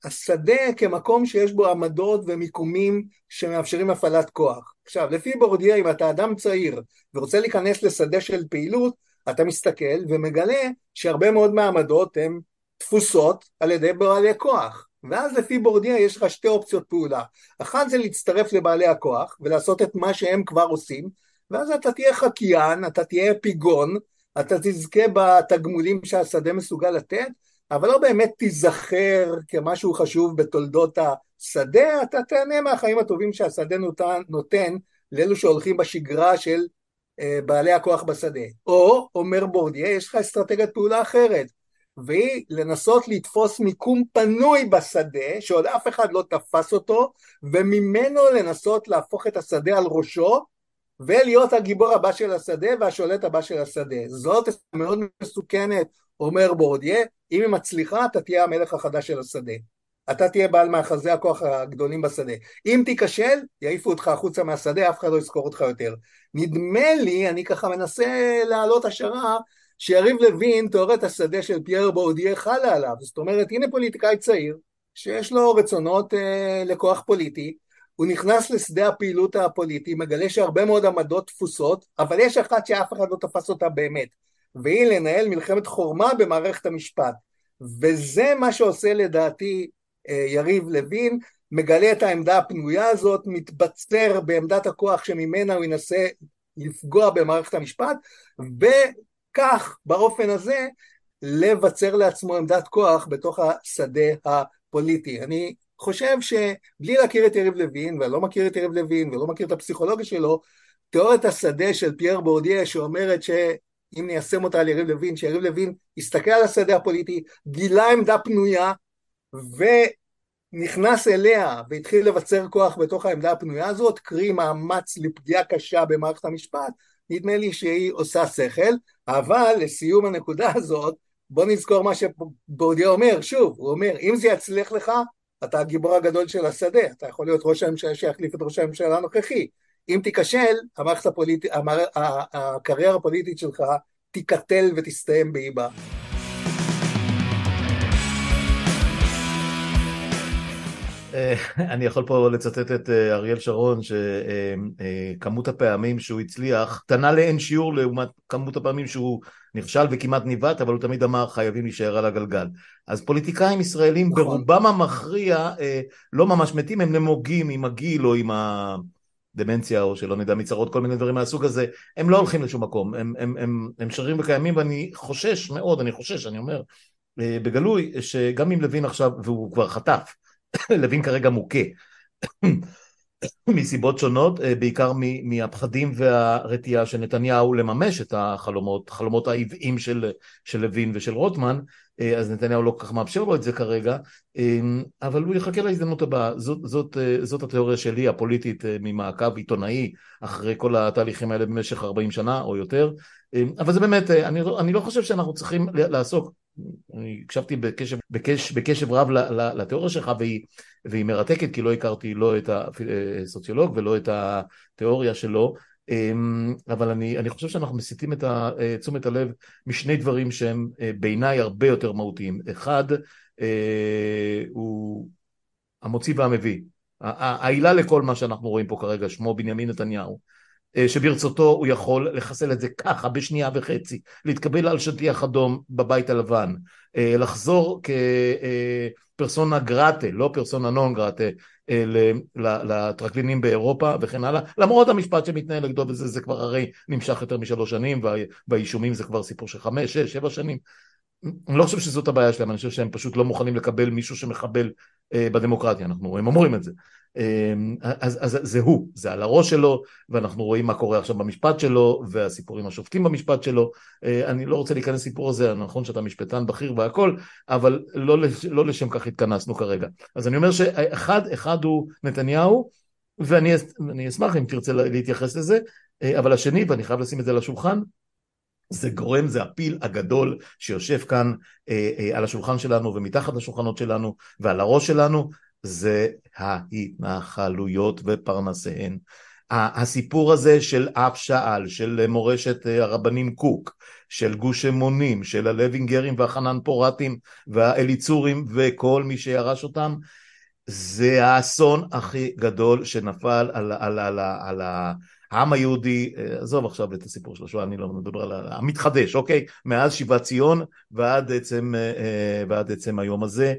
השדה כמקום שיש בו עמדות ומיקומים שמאפשרים הפעלת כוח. עכשיו, לפי בורדיה, אם אתה אדם צעיר ורוצה להיכנס לשדה של פעילות, אתה מסתכל ומגלה שהרבה מאוד מהעמדות הן תפוסות על ידי בעלי כוח. ואז לפי בורדיה יש לך שתי אופציות פעולה. אחת זה להצטרף לבעלי הכוח ולעשות את מה שהם כבר עושים, ואז אתה תהיה חקיין, אתה תהיה פיגון, אתה תזכה בתגמולים שהשדה מסוגל לתת, אבל לא באמת תיזכר כמשהו חשוב בתולדות השדה, אתה תהנה מהחיים הטובים שהשדה נותן, נותן לאלו שהולכים בשגרה של אה, בעלי הכוח בשדה. או, אומר בורדיה, יש לך אסטרטגיית פעולה אחרת, והיא לנסות לתפוס מיקום פנוי בשדה, שעוד אף אחד לא תפס אותו, וממנו לנסות להפוך את השדה על ראשו, ולהיות הגיבור הבא של השדה והשולט הבא של השדה. זאת מאוד מסוכנת, אומר בורדיה, אם היא מצליחה אתה תהיה המלך החדש של השדה. אתה תהיה בעל מאחזי הכוח הגדולים בשדה. אם תיכשל, יעיפו אותך החוצה מהשדה, אף אחד לא יזכור אותך יותר. נדמה לי, אני ככה מנסה להעלות השערה, שיריב לוין, תיאוריית השדה של פייר בורדיה חלה עליו. זאת אומרת, הנה פוליטיקאי צעיר, שיש לו רצונות אה, לכוח פוליטי, הוא נכנס לשדה הפעילות הפוליטי, מגלה שהרבה מאוד עמדות תפוסות, אבל יש אחת שאף אחד לא תפס אותה באמת, והיא לנהל מלחמת חורמה במערכת המשפט. וזה מה שעושה לדעתי אה, יריב לוין, מגלה את העמדה הפנויה הזאת, מתבצר בעמדת הכוח שממנה הוא ינסה לפגוע במערכת המשפט, וכך, באופן הזה, לבצר לעצמו עמדת כוח בתוך השדה הפוליטי. אני חושב שבלי להכיר את יריב לוין, ואני לא מכיר את יריב לוין ולא מכיר את הפסיכולוגיה שלו, תיאוריית השדה של פייר בורדיה שאומרת שאם ניישם אותה על יריב לוין, שיריב לוין הסתכל על השדה הפוליטי, גילה עמדה פנויה ונכנס אליה והתחיל לבצר כוח בתוך העמדה הפנויה הזאת, קרי מאמץ לפגיעה קשה במערכת המשפט, נדמה לי שהיא עושה שכל, אבל לסיום הנקודה הזאת, בוא נזכור מה שבורדיה אומר, שוב, הוא אומר, אם זה יצליח לך, אתה הגיבור הגדול של השדה, אתה יכול להיות ראש הממשלה שיחליף את ראש הממשלה הנוכחי. אם תיכשל, המערכת הפוליטית, המער... הקריירה הפוליטית שלך תיקטל ותסתיים באיבה. *laughs* אני יכול פה לצטט את אה, אריאל שרון שכמות אה, הפעמים שהוא הצליח קטנה לאין שיעור לעומת כמות הפעמים שהוא נכשל וכמעט ניווט אבל הוא תמיד אמר חייבים להישאר על הגלגל אז פוליטיקאים ישראלים נכון. ברובם המכריע לא ממש מתים הם נמוגים עם הגיל או עם הדמנציה או שלא נדע מצרות כל מיני דברים מהסוג הזה הם לא הולכים לשום מקום הם, הם, הם, הם שרים וקיימים ואני חושש מאוד אני חושש אני אומר בגלוי שגם אם לוין עכשיו והוא כבר חטף *coughs* לוין כרגע מוכה *coughs* מסיבות שונות, אה, בעיקר מהפחדים והרתיעה של נתניהו לממש את החלומות, חלומות העוועים של, של לוין ושל רוטמן, אה, אז נתניהו לא כל כך מאפשר לו את זה כרגע, אה, אבל הוא יחכה להזדמנות הבאה. זאת, זאת, זאת התיאוריה שלי, הפוליטית, ממעקב עיתונאי, אחרי כל התהליכים האלה במשך 40 שנה או יותר, אבל זה באמת, אני, אני לא חושב שאנחנו צריכים לעסוק אני הקשבתי בקשב, בקשב, בקשב רב לתיאוריה שלך והיא, והיא מרתקת כי לא הכרתי לא את הסוציולוג ולא את התיאוריה שלו אמ, אבל אני, אני חושב שאנחנו מסיטים את תשומת הלב משני דברים שהם אה, בעיניי הרבה יותר מהותיים. אחד אה, הוא המוציא והמביא. העילה לכל מה שאנחנו רואים פה כרגע שמו בנימין נתניהו אה, שברצותו הוא יכול לחסל את זה ככה בשנייה וחצי, להתקבל על שטיח אדום בבית הלבן, אה, לחזור כפרסונה גרטה, לא פרסונה נון גרטה, אה, לטרקלינים באירופה וכן הלאה, למרות המשפט שמתנהל נגדו וזה זה כבר הרי נמשך יותר משלוש שנים והאישומים זה כבר סיפור של חמש, שש, שבע שנים. אני לא חושב שזאת הבעיה שלהם, אני חושב שהם פשוט לא מוכנים לקבל מישהו שמחבל בדמוקרטיה, אנחנו, הם אומרים את זה. אמ, אז, אז זה הוא, זה על הראש שלו, ואנחנו רואים מה קורה עכשיו במשפט שלו, והסיפורים השופטים במשפט שלו. אה, אני לא רוצה להיכנס לסיפור הזה, נכון שאתה משפטן בכיר והכל, אבל לא, לא לשם כך התכנסנו כרגע. אז אני אומר שאחד אחד הוא נתניהו, ואני אשמח אם תרצה להתייחס לזה, אה, אבל השני, ואני חייב לשים את זה על השולחן, זה גורם, זה הפיל הגדול שיושב כאן אה, אה, על השולחן שלנו ומתחת לשולחנות שלנו ועל הראש שלנו, זה ההתנחלויות ופרנסיהן. הסיפור הזה של אף שעל, של מורשת אה, הרבנים קוק, של גוש אמונים, של הלוינגרים והחנן פורטים והאליצורים וכל מי שירש אותם, זה האסון הכי גדול שנפל על, על, על, על, על העם היהודי, אה, עזוב עכשיו את הסיפור של השואה, אני לא מדבר על המתחדש, אוקיי? מאז שיבת ציון ועד עצם, אה, ועד עצם היום הזה,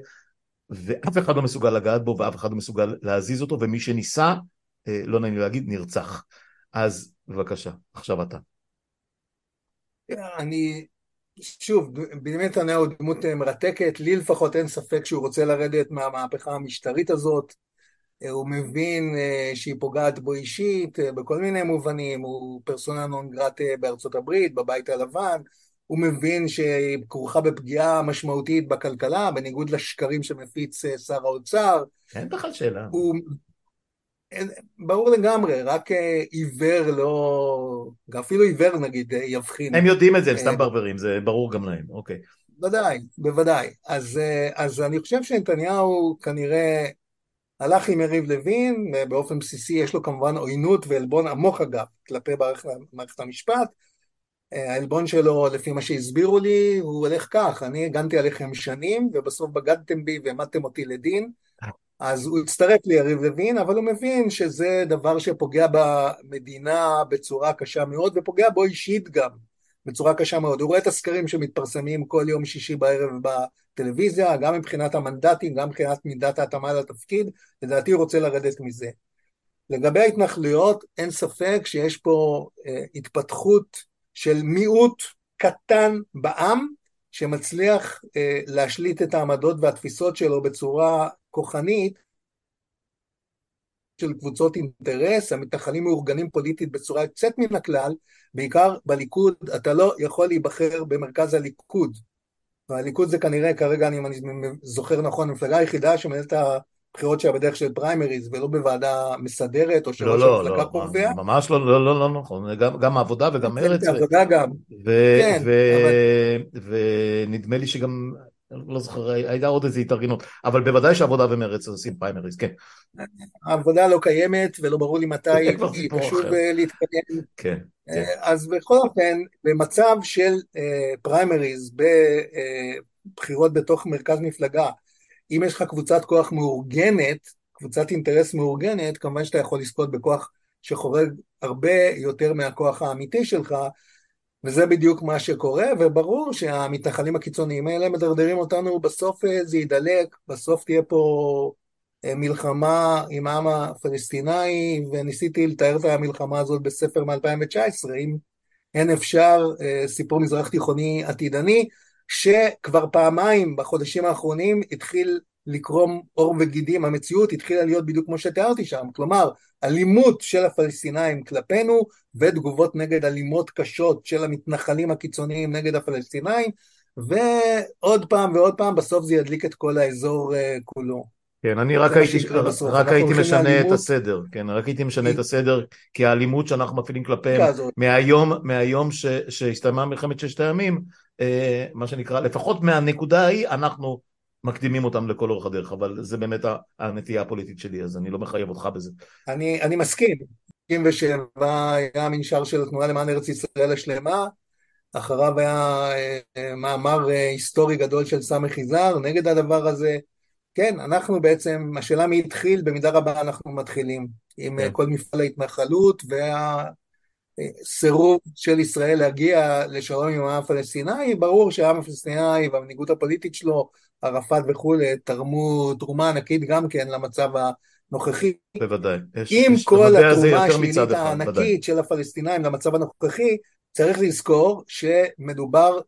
ואף אחד לא מסוגל לגעת בו ואף אחד לא מסוגל להזיז אותו, ומי שניסה, אה, לא נעים לי להגיד, נרצח. אז בבקשה, עכשיו אתה. אני, שוב, בנימין נתניהו דמות מרתקת, לי לפחות אין ספק שהוא רוצה לרדת מהמהפכה המשטרית הזאת. הוא מבין אה, שהיא פוגעת בו אישית אה, בכל מיני מובנים, הוא פרסונה נון גרטה בארצות הברית, בבית הלבן, הוא מבין שהיא כרוכה בפגיעה משמעותית בכלכלה, בניגוד לשקרים שמפיץ אה, שר האוצר. אין בכלל שאלה. הוא... ברור לגמרי, רק עיוור לא... אפילו עיוור נגיד יבחין. הם יודעים את זה, הם סתם ברברים, זה ברור גם להם, אוקיי. בוודאי, בוודאי. אז, אז אני חושב שנתניהו כנראה הלך עם יריב לוין, באופן בסיסי יש לו כמובן עוינות ועלבון עמוק אגב כלפי מערכת המשפט. העלבון שלו, לפי מה שהסבירו לי, הוא הולך כך, אני הגנתי עליכם שנים ובסוף בגדתם בי והעמדתם אותי לדין, אז הוא הצטרף ליריב לוין, אבל הוא מבין שזה דבר שפוגע במדינה בצורה קשה מאוד ופוגע בו אישית גם. בצורה קשה מאוד. הוא רואה את הסקרים שמתפרסמים כל יום שישי בערב בטלוויזיה, גם מבחינת המנדטים, גם מבחינת מידת ההתאמה לתפקיד, לדעתי הוא רוצה לרדת מזה. לגבי ההתנחלויות, אין ספק שיש פה אה, התפתחות של מיעוט קטן בעם, שמצליח אה, להשליט את העמדות והתפיסות שלו בצורה כוחנית, של קבוצות אינטרס, המתנחלים מאורגנים פוליטית בצורה יוצאת מן הכלל, בעיקר בליכוד, אתה לא יכול להיבחר במרכז הליכוד. והליכוד זה כנראה, כרגע אני, אני זוכר נכון, המפלגה היחידה שמנהלת את הבחירות שלה בדרך של פריימריז, ולא בוועדה מסדרת, או שראש לא, המפלגה לא, קובע. לא, ממש לא, לא, לא, לא נכון, גם, גם העבודה וגם מרצ. העבודה גם. ו- כן, ו- אבל... ונדמה לי שגם לא זוכר, הייתה עוד איזו התארגנות, אבל בוודאי שעבודה ומרץ עושים פריימריז, כן. העבודה לא קיימת ולא ברור לי מתי היא תשוב אה, להתקיים. כן, אה, כן. אז בכל אופן, במצב של אה, פריימריז בבחירות בתוך מרכז מפלגה, אם יש לך קבוצת כוח מאורגנת, קבוצת אינטרס מאורגנת, כמובן שאתה יכול לזכות בכוח שחורג הרבה יותר מהכוח האמיתי שלך, וזה בדיוק מה שקורה, וברור שהמתנחלים הקיצוניים האלה מדרדרים אותנו, בסוף אה, זה יידלק, בסוף תהיה פה אה, מלחמה עם העם הפלסטיני, וניסיתי לתאר את המלחמה הזאת בספר מ-2019, אם אין אפשר, אה, סיפור מזרח תיכוני עתידני, שכבר פעמיים בחודשים האחרונים התחיל לקרום עור וגידים, המציאות התחילה להיות בדיוק כמו שתיארתי שם, כלומר אלימות של הפלסטינאים כלפינו ותגובות נגד אלימות קשות של המתנחלים הקיצוניים נגד הפלסטינאים ועוד פעם ועוד פעם בסוף זה ידליק את כל האזור uh, כולו. כן, אני רק הייתי, רק הייתי משנה לאלימות. את הסדר, כן, רק הייתי משנה היא... את הסדר, כי האלימות שאנחנו מפעילים כלפיהם מהיום, מהיום שהסתיימה מלחמת ששת הימים, אה, מה שנקרא, לפחות מהנקודה ההיא אנחנו מקדימים אותם לכל אורך הדרך, אבל זה באמת הנטייה הפוליטית שלי, אז אני לא מחייב אותך בזה. אני, אני מסכים. 97 היה המנשר של התנועה למען ארץ ישראל השלמה, אחריו היה אה, מאמר אה, היסטורי גדול של סמך יזהר נגד הדבר הזה. כן, אנחנו בעצם, השאלה מי התחיל, במידה רבה אנחנו מתחילים עם כן. כל מפעל ההתנחלות וה... סירוב של ישראל להגיע לשלום עם העם הפלסטיני, ברור שהעם הפלסטיני והמנהיגות הפוליטית שלו, ערפאת וכולי, תרמו תרומה ענקית גם כן למצב הנוכחי. בוודאי. עם יש, כל התרומה השלילית הענקית של הפלסטינאים למצב הנוכחי, צריך לזכור שמדובר,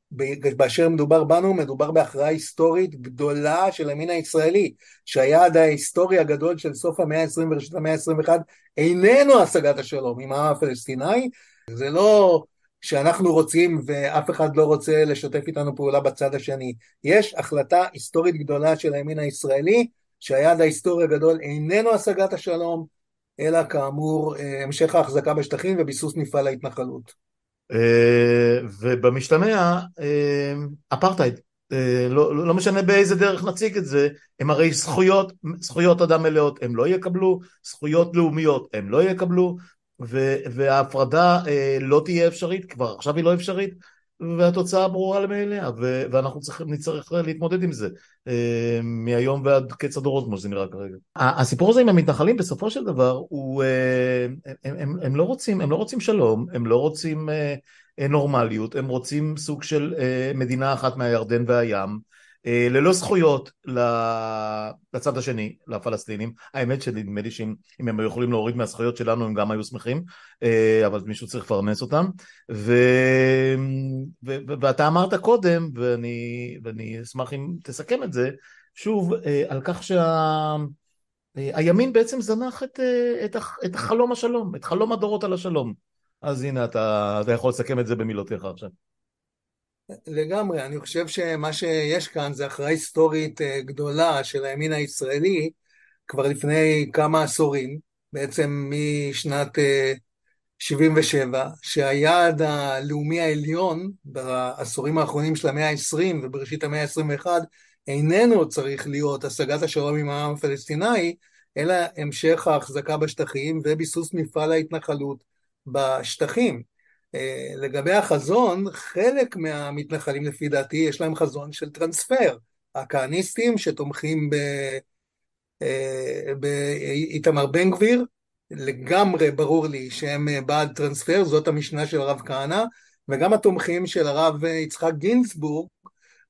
באשר מדובר בנו, מדובר בהכרעה היסטורית גדולה של המין הישראלי, שהיעד ההיסטורי הגדול של סוף המאה ה-20 וראשית המאה ה-21 איננו השגת השלום עם העם הפלסטיני, זה לא שאנחנו רוצים ואף אחד לא רוצה לשתף איתנו פעולה בצד השני. יש החלטה היסטורית גדולה של הימין הישראלי, שהיעד ההיסטורי הגדול איננו השגת השלום, אלא כאמור המשך ההחזקה בשטחים וביסוס מפעל ההתנחלות. ובמשתמע אפרטהייד. לא, לא משנה באיזה דרך נציג את זה, הם הרי זכויות, זכויות אדם מלאות הם לא יקבלו, זכויות לאומיות הם לא יקבלו, וההפרדה לא תהיה אפשרית, כבר עכשיו היא לא אפשרית, והתוצאה ברורה מאליה, ואנחנו צריכים, נצטרך להתמודד עם זה אה, מהיום ועד קץ הדורות כמו שזה נראה כרגע. הסיפור הזה עם המתנחלים בסופו של דבר הוא, אה, הם, הם, הם לא רוצים, הם לא רוצים שלום, הם לא רוצים אה, נורמליות, הם רוצים סוג של מדינה אחת מהירדן והים, אה, ללא זכויות לצד השני, לפלסטינים. האמת שנדמה לי שאם הם היו יכולים להוריד מהזכויות שלנו הם גם היו שמחים, אה, אבל מישהו צריך לפרנס אותם. ו... ו... ואתה אמרת קודם, ואני, ואני אשמח אם תסכם את זה, שוב, אה, על כך שהימין שה... בעצם זנח את, את חלום השלום, את חלום הדורות על השלום. אז הנה, אתה, אתה יכול לסכם את זה במילותיך עכשיו. לגמרי, אני חושב שמה שיש כאן זה הכרעה היסטורית אה, גדולה של הימין הישראלי כבר לפני כמה עשורים, בעצם משנת 77, אה, שהיעד הלאומי העליון בעשורים האחרונים של המאה ה-20 ובראשית המאה ה-21 איננו צריך להיות השגת השלום עם העם הפלסטיני, אלא המשך ההחזקה בשטחים וביסוס מפעל ההתנחלות בשטחים. אה, לגבי החזון, חלק מהמתנחלים לפי דעתי יש להם חזון של טרנספר. הכהניסטים שתומכים אה, באיתמר בן גביר, לגמרי ברור לי שהם בעד טרנספר, זאת המשנה של הרב כהנא, וגם התומכים של הרב יצחק גינזבורג,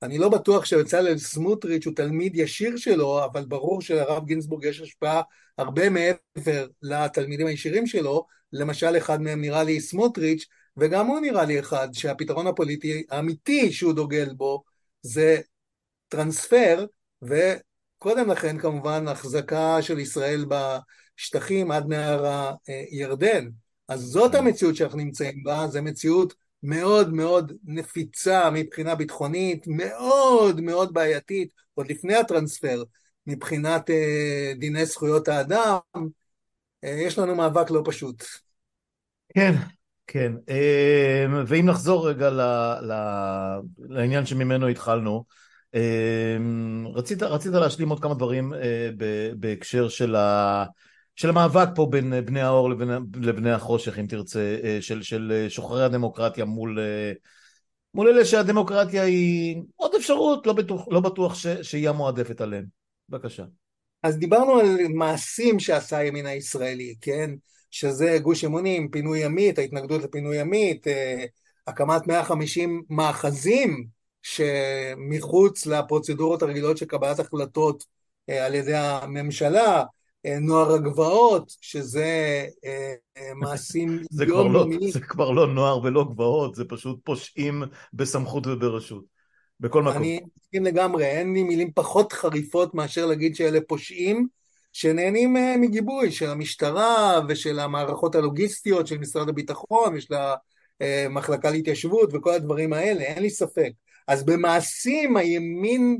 אני לא בטוח שבצלאל סמוטריץ' הוא תלמיד ישיר שלו, אבל ברור שלרב גינזבורג יש השפעה הרבה מעבר לתלמידים הישירים שלו, למשל אחד מהם נראה לי סמוטריץ', וגם הוא נראה לי אחד שהפתרון הפוליטי האמיתי שהוא דוגל בו זה טרנספר, וקודם לכן כמובן החזקה של ישראל בשטחים עד נהר הירדן. אז זאת המציאות שאנחנו נמצאים בה, זו מציאות מאוד מאוד נפיצה מבחינה ביטחונית, מאוד מאוד בעייתית, עוד לפני הטרנספר, מבחינת אה, דיני זכויות האדם, אה, יש לנו מאבק לא פשוט. כן, כן, אמ, ואם נחזור רגע ל, ל, לעניין שממנו התחלנו, אמ, רצית, רצית להשלים עוד כמה דברים אה, בהקשר של, ה, של המאבק פה בין בני האור לבין, לבני החושך, אם תרצה, אה, של, של שוחרי הדמוקרטיה מול, אה, מול אלה שהדמוקרטיה היא עוד אפשרות, לא בטוח, לא בטוח ש, שהיא המועדפת עליהם. בבקשה. אז דיברנו על מעשים שעשה הימין הישראלי, כן? שזה גוש אמונים, פינוי ימית, ההתנגדות לפינוי ימית, אה, הקמת 150 מאחזים שמחוץ לפרוצדורות הרגילות של קבלת החלטות אה, על ידי הממשלה, אה, נוער הגבעות, שזה מעשים *laughs* זה יומיומיים. לא, זה כבר לא נוער ולא גבעות, זה פשוט פושעים בסמכות וברשות. בכל מקום. אני מסכים לגמרי, אין לי מילים פחות חריפות מאשר להגיד שאלה פושעים, שנהנים אה, מגיבוי של המשטרה ושל המערכות הלוגיסטיות של משרד הביטחון ושל המחלקה להתיישבות וכל הדברים האלה, אין לי ספק. אז במעשים הימין,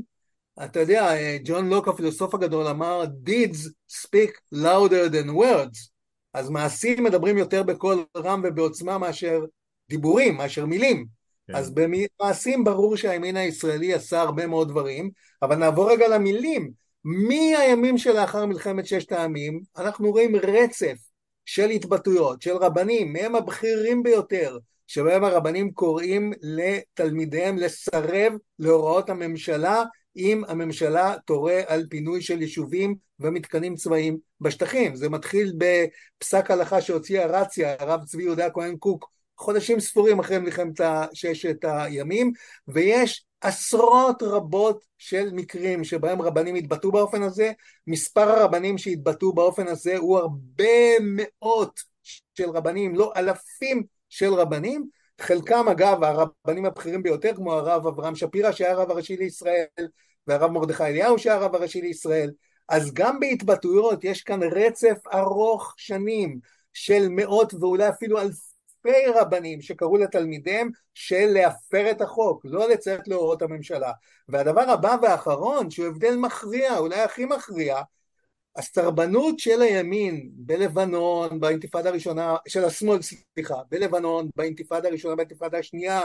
אתה יודע, אה, ג'ון לוק הפילוסוף הגדול אמר deeds speak louder than words, אז מעשים מדברים יותר בקול רם ובעוצמה מאשר דיבורים, מאשר מילים. כן. אז במעשים ברור שהימין הישראלי עשה הרבה מאוד דברים, אבל נעבור רגע למילים. מהימים שלאחר מלחמת ששת הימים אנחנו רואים רצף של התבטאויות של רבנים, מהם הבכירים ביותר, שבהם הרבנים קוראים לתלמידיהם לסרב להוראות הממשלה אם הממשלה תורה על פינוי של יישובים ומתקנים צבאיים בשטחים. זה מתחיל בפסק הלכה שהוציאה רציה, הרב צבי יהודה כהן קוק, חודשים ספורים אחרי מלחמת ששת הימים, ויש עשרות רבות של מקרים שבהם רבנים התבטאו באופן הזה, מספר הרבנים שהתבטאו באופן הזה הוא הרבה מאות של רבנים, לא אלפים של רבנים, חלקם אגב הרבנים הבכירים ביותר כמו הרב אברהם שפירא שהיה הרב הראשי לישראל והרב מרדכי אליהו שהיה הרב הראשי לישראל, אז גם בהתבטאויות יש כאן רצף ארוך שנים של מאות ואולי אפילו אלפי אלפי רבנים שקראו לתלמידיהם של להפר את החוק, לא לציית להוראות הממשלה. והדבר הבא והאחרון, שהוא הבדל מכריע, אולי הכי מכריע, הסרבנות של הימין בלבנון, באינתיפאדה הראשונה, של השמאל, סליחה, בלבנון, באינתיפאדה הראשונה, באינתיפאדה השנייה,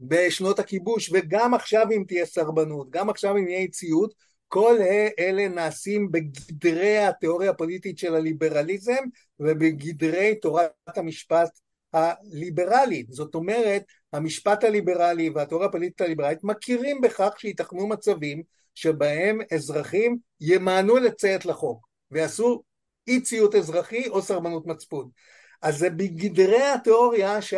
בשנות הכיבוש, וגם עכשיו אם תהיה סרבנות, גם עכשיו אם יהיה ציות, כל אלה נעשים בגדרי התיאוריה הפוליטית של הליברליזם ובגדרי תורת המשפט הליברלית. זאת אומרת, המשפט הליברלי והתיאוריה הפוליטית הליברלית מכירים בכך שייתכנו מצבים שבהם אזרחים ימענו לציית לחוק ויעשו אי ציות אזרחי או סרבנות מצפון. אז זה בגדרי התיאוריה ש...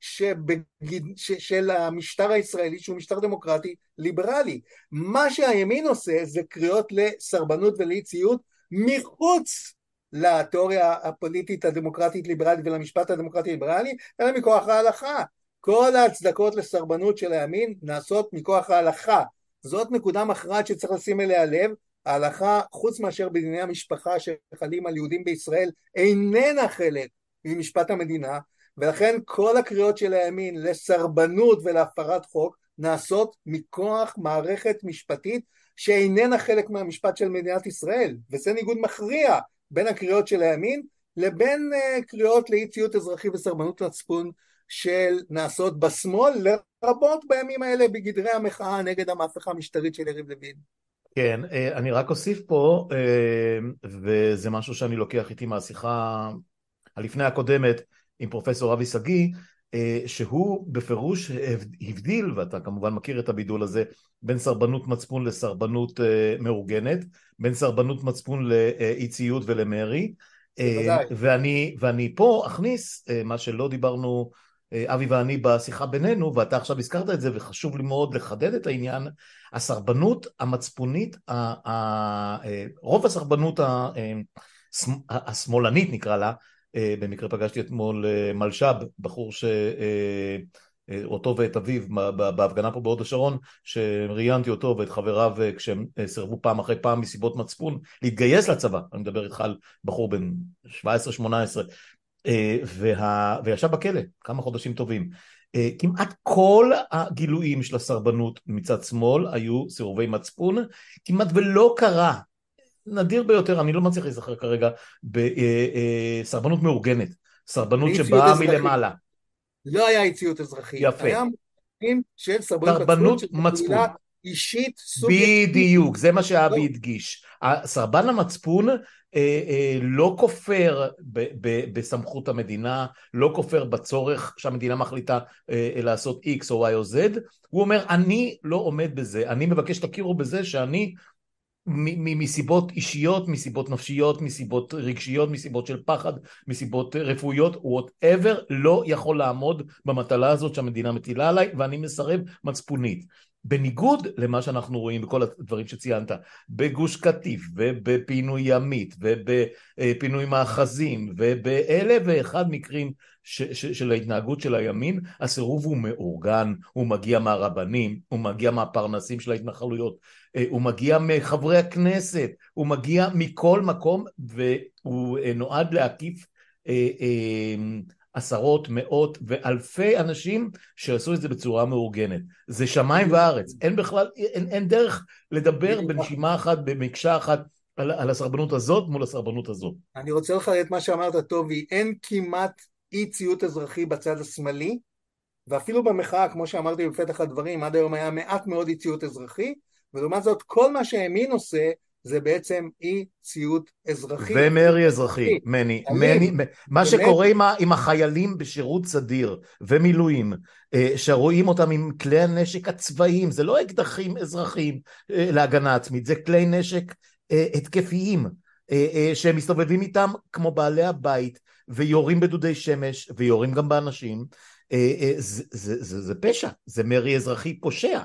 שבגיד, ש, של המשטר הישראלי שהוא משטר דמוקרטי ליברלי. מה שהימין עושה זה קריאות לסרבנות ולאי ציות מחוץ לתיאוריה הפוליטית הדמוקרטית ליברלית ולמשפט הדמוקרטי ליברלי, אלא מכוח ההלכה. כל ההצדקות לסרבנות של הימין נעשות מכוח ההלכה. זאת נקודה מכרעת שצריך לשים אליה לב. ההלכה, חוץ מאשר בדיני המשפחה שחלים על יהודים בישראל, איננה חלק ממשפט המדינה, ולכן כל הקריאות של הימין לסרבנות ולהפרת חוק נעשות מכוח מערכת משפטית שאיננה חלק מהמשפט של מדינת ישראל, וזה ניגוד מכריע בין הקריאות של הימין לבין uh, קריאות לאי ציות אזרחי וסרבנות מצפון של נעשות בשמאל, לרבות בימים האלה בגדרי המחאה נגד המהפכה המשטרית של יריב לוין. כן, אה, אני רק אוסיף פה, אה, וזה משהו שאני לוקח איתי מהשיחה הלפני הקודמת עם פרופסור אבי שגיא, שהוא בפירוש הבדיל, ואתה כמובן מכיר את הבידול הזה, בין סרבנות מצפון לסרבנות מאורגנת, בין סרבנות מצפון לאי ציות ולמרי, ואני, ואני פה אכניס מה שלא דיברנו אבי ואני בשיחה בינינו, ואתה עכשיו הזכרת את זה וחשוב לי מאוד לחדד את העניין, הסרבנות המצפונית, רוב הסרבנות השמאלנית נקרא לה, אה, במקרה פגשתי אתמול אה, מלש"ב, בחור ש... אה, אותו ואת אביו בהפגנה פה בהוד השרון, שראיינתי אותו ואת חבריו כשהם סירבו פעם אחרי פעם מסיבות מצפון להתגייס לצבא, אני מדבר איתך על בחור בן 17-18, וה... וישב בכלא כמה חודשים טובים. כמעט כל הגילויים של הסרבנות מצד שמאל היו סירובי מצפון, כמעט ולא קרה נדיר ביותר, אני לא מצליח להיזכר כרגע, בסרבנות מאורגנת, סרבנות שבאה מלמעלה. לא היה אי-ציות אזרחי. יפה. היה של סרבנות מצפון. אישית סובייקטיבית. בדיוק, זה מה שאבי לא. הדגיש. סרבן המצפון אה, אה, לא כופר ב, ב, בסמכות המדינה, לא כופר בצורך שהמדינה מחליטה אה, לעשות X או Y או Z, הוא אומר אני לא עומד בזה, אני מבקש שתכירו בזה שאני מסיבות אישיות, מסיבות נפשיות, מסיבות רגשיות, מסיבות של פחד, מסיבות רפואיות, whatever, לא יכול לעמוד במטלה הזאת שהמדינה מטילה עליי ואני מסרב מצפונית. בניגוד למה שאנחנו רואים בכל הדברים שציינת, בגוש קטיף ובפינוי ימית ובפינוי מאחזים ובאלף ואחד מקרים ש, ש, של ההתנהגות של הימין, הסירוב הוא מאורגן, הוא מגיע מהרבנים, הוא מגיע מהפרנסים של ההתנחלויות, הוא מגיע מחברי הכנסת, הוא מגיע מכל מקום והוא אה, נועד להקיף אה, עשרות, מאות ואלפי אנשים שעשו את זה בצורה מאורגנת. זה שמיים וארץ, אין בכלל, אין, אין דרך לדבר בנשימה אחת, במקשה אחת על, על הסרבנות הזאת מול הסרבנות הזאת. אני רוצה לחדד את מה שאמרת טובי, אין כמעט אי ציות אזרחי בצד השמאלי, ואפילו במחאה, כמו שאמרתי בפתח הדברים, עד היום היה מעט מאוד אי ציות אזרחי, ולעומת זאת כל מה שהימין עושה זה בעצם אי ציות אזרחי. ומרי אזרחי, מני, מני, מה שקורה עם, עם החיילים בשירות סדיר ומילואים, אה, שרואים אותם עם כלי הנשק הצבאיים, זה לא אקדחים אזרחיים אה, להגנה עצמית, זה כלי נשק אה, התקפיים, שהם מסתובבים איתם כמו בעלי הבית, ויורים בדודי שמש, ויורים גם באנשים, זה, זה, זה, זה פשע, זה מרי אזרחי פושע.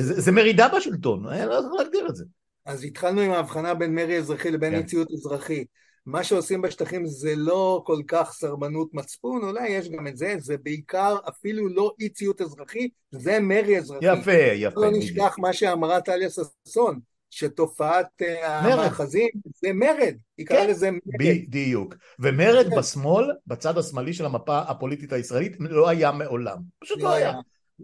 זה, זה מרידה בשלטון, אני לא יכול להגדיר את זה. אז התחלנו עם ההבחנה בין מרי אזרחי לבין כן. אי-ציות אזרחי. מה שעושים בשטחים זה לא כל כך סרבנות מצפון, אולי יש גם את זה, זה בעיקר אפילו לא אי ציות אזרחי, זה מרי אזרחי. יפה, יפה. לא נשכח מה שאמרה טליה ששון, שתופעת אה, המאחזים זה מרד, היא קראה כן, לזה מרד. בדיוק. ומרד כן. בשמאל, בצד השמאלי של המפה הפוליטית הישראלית, לא היה מעולם. פשוט לא, לא היה.